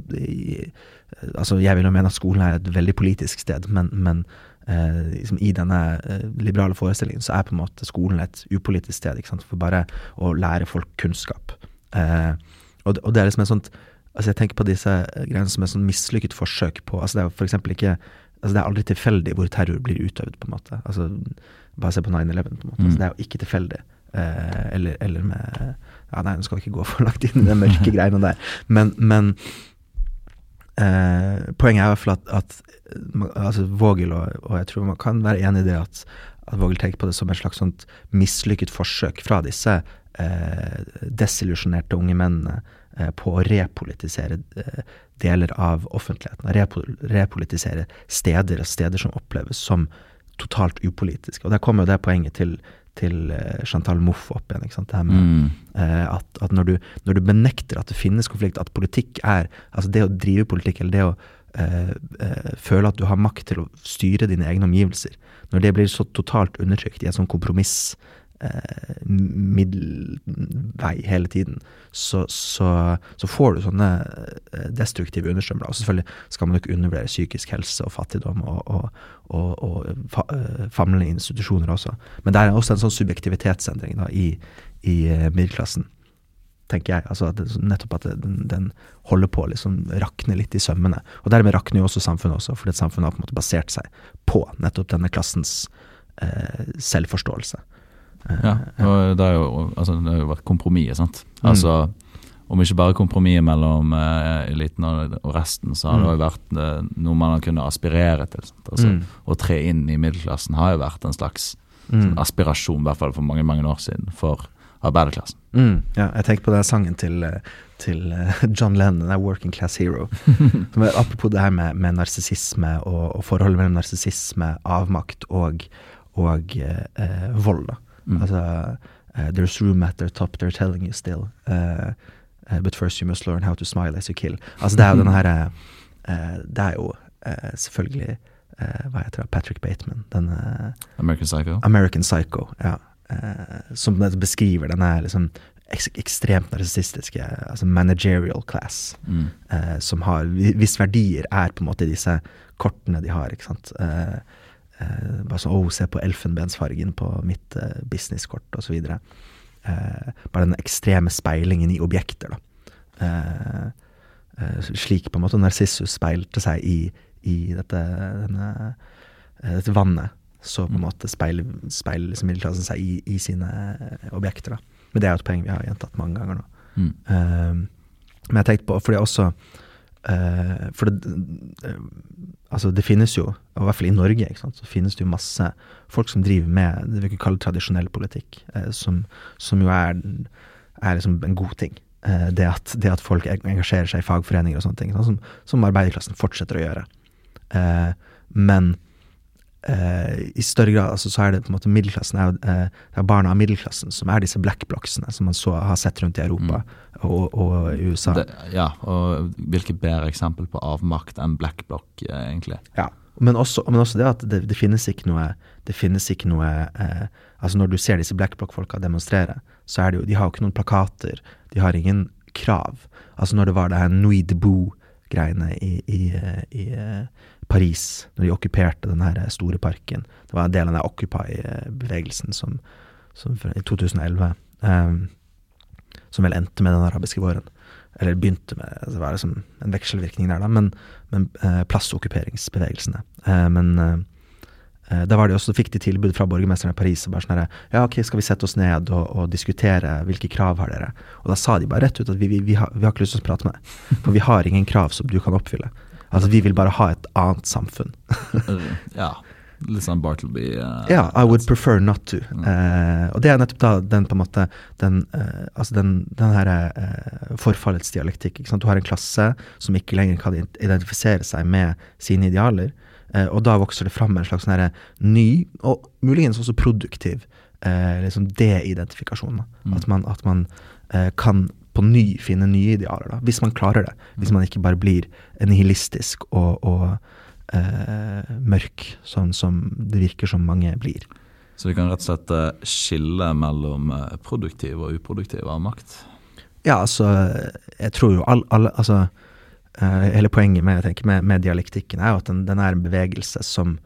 B: altså Jeg vil jo mene at skolen er et veldig politisk sted, men, men eh, liksom i denne eh, liberale forestillingen så er på en måte skolen et upolitisk sted. ikke sant? For bare å lære folk kunnskap. Eh, og, og, det er liksom en sånt altså Jeg tenker på disse greiene som et sånn mislykket forsøk på altså Det er for eksempel ikke altså Det er aldri tilfeldig hvor terror blir utøvd, på en måte. altså Bare se på 9-11, på en måte. Altså, det er jo ikke tilfeldig. Eh, eller, eller, med Ja, nei, nå skal vi ikke gå for langt inn i de mørke greiene der. Men, men Eh, poenget er i hvert fall at, at altså Vågel, og, og, jeg tror man kan være enig i det, at, at Vågel tenker på det som et slags sånt mislykket forsøk fra disse eh, desillusjonerte unge mennene eh, på å repolitisere eh, deler av offentligheten. Repol repolitisere steder, steder som oppleves som totalt upolitiske. Og der kommer jo det poenget til til eh, Chantal Mouffe opp igjen. ikke sant? Det her med mm. eh, at, at når, du, når, du, benekter at det finnes konflikt, at politikk er Altså det å drive politikk, eller det å eh, eh, føle at du har makt til å styre dine egne omgivelser, når det blir så totalt undertrykt i en sånn kompromiss eh, middelvei hele tiden, så, så, så, får du sånne eh, destruktive understrømmer. Og selvfølgelig skal man ikke undervurdere psykisk helse og fattigdom og, og, og, og fa, eh, famlende institusjoner også. Men det er også en sånn subjektivitetsendring da, i, i middelklassen tenker jeg. Altså det, nettopp at den, den, holder på å liksom rakne litt i sømmene. Og dermed rakner jo også samfunnet også, fordi samfunnet har på en måte basert seg på nettopp denne klassens eh, selvforståelse.
A: Ja, og det har jo, altså, det har jo vært kompromisset, sant. Mm. Altså, om ikke bare kompromisset mellom eh, eliten og, og, resten, så har det mm. jo vært uh, noe man har kunnet aspirere til. Altså, mm. Å tre inn i middelklassen har jo vært en slags mm. sånn aspirasjon, i hvert fall for mange mange år siden, for arbeiderklassen.
B: Mm. Ja, jeg tenker på den sangen til, til John Lennon, den 'Working Class Hero'. apropos det her med, med narsissisme og, og, forholdet mellom narsissisme, avmakt og, og eh, vold. da. Mm. Altså uh, There's room at their top, they're telling you still. Uh, uh, but first you must learn how to smile as you kill. Altså Det er jo den herre Det er jo selvfølgelig Hva heter det? Patrick Bateman. Den,
A: American Psycho?
B: American Psycho, ja. som beskriver denne liksom ek ekstremt narsissistiske altså managerial class, mm. som har Hvis verdier er på en måte disse kortene de har, ikke sant. Uh, Eh, bare sånn oh, se på elfenbensfargen på mitt eh, businesskort', osv. Eh, bare den ekstreme speilingen i objekter, da. Eh, eh, slik på en måte Narsissus speilte seg i, i dette, denne, eh, dette vannet. Så på en mm. måte speiler, speiler liksom middelklassen seg i, i, sine objekter. da. Men det er jo et poeng vi har gjentatt mange ganger nå. Mm. men jeg tenkte på, fordi også Uh, for det, uh, altså det finnes jo, og i hvert fall i Norge, så finnes det jo masse folk som driver med det vi kan kalle tradisjonell politikk, eh, som, som, jo er, er liksom en god ting. Det at, det, at, folk engasjerer seg i fagforeninger og sånne ting, sånn, som, som, arbeiderklassen fortsetter å gjøre. men eh, i større grad altså, så er det på en måte middelklassen, er, eh, er barna av middelklassen som er disse black blocksene som man så har sett rundt i Europa mm. og, og, i USA. Det,
A: ja, og hvilket bedre eksempel på avmakt enn black block, eh, egentlig.
B: Ja, men også, men også, det at det, det, finnes ikke noe det finnes ikke noe eh, altså Når du ser disse black block-folka demonstrere, så er det jo De har jo ikke noen plakater, de har ingen krav. Altså Når det var det her Nuit debout-greiene i, i, i, Paris, når de okkuperte den her store parken. Det var en del av den Occupy-bevegelsen som, som, i 2011 eh, Som vel endte med den arabiske våren. Eller begynte med altså Det var liksom en vekselvirkning der, da. Men, men uh, plassokkuperingsbevegelsene. Uh, men eh, da var det også, fikk de tilbud fra borgermesteren i Paris. Og bare sånn ja, ok, Skal vi sette oss ned og, og, diskutere hvilke krav har dere? Og da sa de bare rett ut at vi, vi, vi, har, vi har ikke lyst til å prate med deg. For vi har ingen krav som du kan oppfylle. Altså, vi vil bare ha et annet samfunn.
A: ja. Litt sånn Bartleby. Uh,
B: ja, I would prefer not to. Mm. Uh, og det er nettopp da den på en måte den, uh, altså den, den her forfallets dialektikk. ikke sant? Du har en klasse som ikke lenger kan identifisere seg med sine idealer. og da vokser det fram en slags sånn ny, og muligens også produktiv, liksom de-identifikasjon. Mm. At man, at man kan på ny finne nye idealer, da, hvis man klarer det. Hvis man ikke bare blir nihilistisk og, og eh, mørk, sånn som det virker som mange blir.
A: Så vi kan rett og slett eh, skille mellom eh, produktiv og uproduktiv av makt?
B: Ja, altså Jeg tror jo alle, all, Altså uh, Hele poenget med, tenker, med, med, dialektikken er jo at den, den er en bevegelse som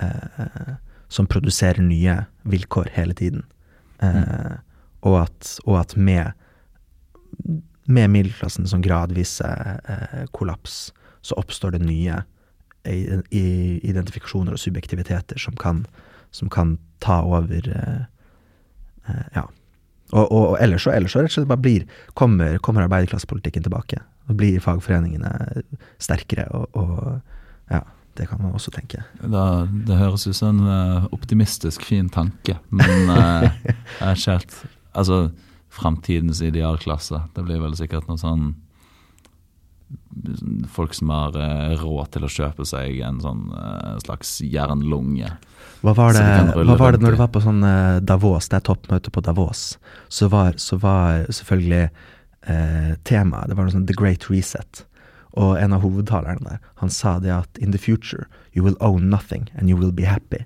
B: uh, Som produserer nye vilkår hele tiden. Uh, mm. og, at, og at med med middelklassen som gradvise eh, kollaps, så oppstår det nye identifikasjoner og subjektiviteter som kan, som kan ta over eh, eh, Ja. Og, og, og, ellers så, ellers så rett og slett bare blir, kommer, kommer arbeiderklassepolitikken tilbake. Og blir fagforeningene sterkere, og, og ja. Det kan man også tenke.
A: Da, det høres ut som en uh, optimistisk, fin tanke, men uh, jeg er ikke helt Altså, framtidens idealklasse. Det blir vel sikkert noe sånn Folk som har eh, råd til å kjøpe seg en sånn eh, slags jernlunge.
B: Hva var det, hva var det når du var på sånn eh, Davos, det er toppmøte på Davos, så var, så var selvfølgelig eh, temaet Det var noe sånn The Great Reset. Og en av hovedtalerne der, han sa det at in the future you will own nothing and you will be happy.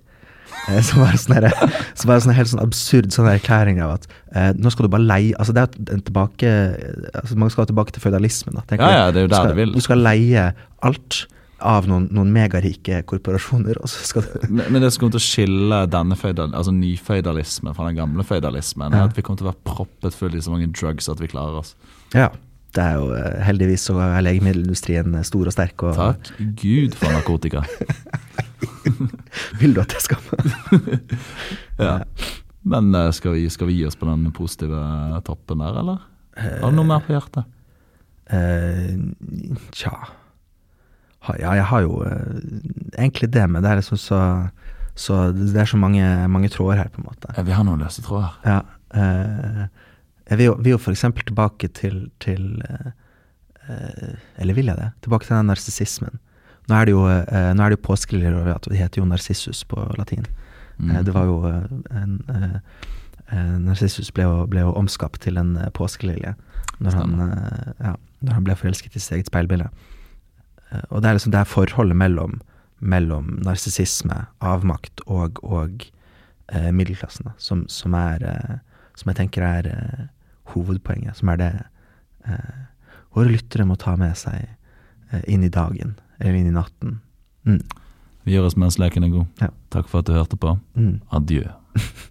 B: Eh, som var sånn en sånn helt sånn absurd sånn erklæring av at eh, nå skal du bare leie altså det er tilbake, altså Man skal tilbake til føydalismen.
A: Ja, ja, det er jo der
B: du
A: vil.
B: Du skal leie alt av noen, noen megarike korporasjoner. Og så skal du
A: men, men det som kommer til å skille denne feudal, altså nyføydalismen fra den gamle føydalismen, er at vi kommer til å være proppet full i så mange drugs at vi klarer oss.
B: Ja, det er jo eh, heldigvis så er legemiddelindustrien stor og sterk. Og
A: Takk Gud for narkotika.
B: Vil du at jeg skal
A: Ja. Men eh, skal vi, skal vi, gi oss på den positive toppen der, eller? Har du noe mer på hjertet?
B: Uh, tja Ja, jeg har jo egentlig det, men det er liksom så så det er så mange, mange tråder her, på en måte.
A: Ja, vi har noen løse tråder.
B: Ja. Uh, jeg vil jo, vil jo f.eks. tilbake til, til Eller vil jeg det? Tilbake til den narsissismen. Nå er det jo, eh, nå er det jo påskeliljer over at det heter jo Narsissus på latin. Mm. Eh, det var jo eh, en eh, eh, Narsissus ble ble jo, omskapt til en eh, påskelilje når, han, ja, når han ble forelsket i sitt eget speilbilde. og det er liksom det er forholdet mellom, mellom narsissisme, avmakt og, og middelklassen da, som, som, er Som jeg tenker er hovedpoenget. Som er det våre lyttere må ta med seg inn i dagen eller inn i natten. Mm.
A: Vi gjør oss mens leken er god.
B: Ja.
A: Takk for at du hørte på.
B: Mm.
A: Adjø.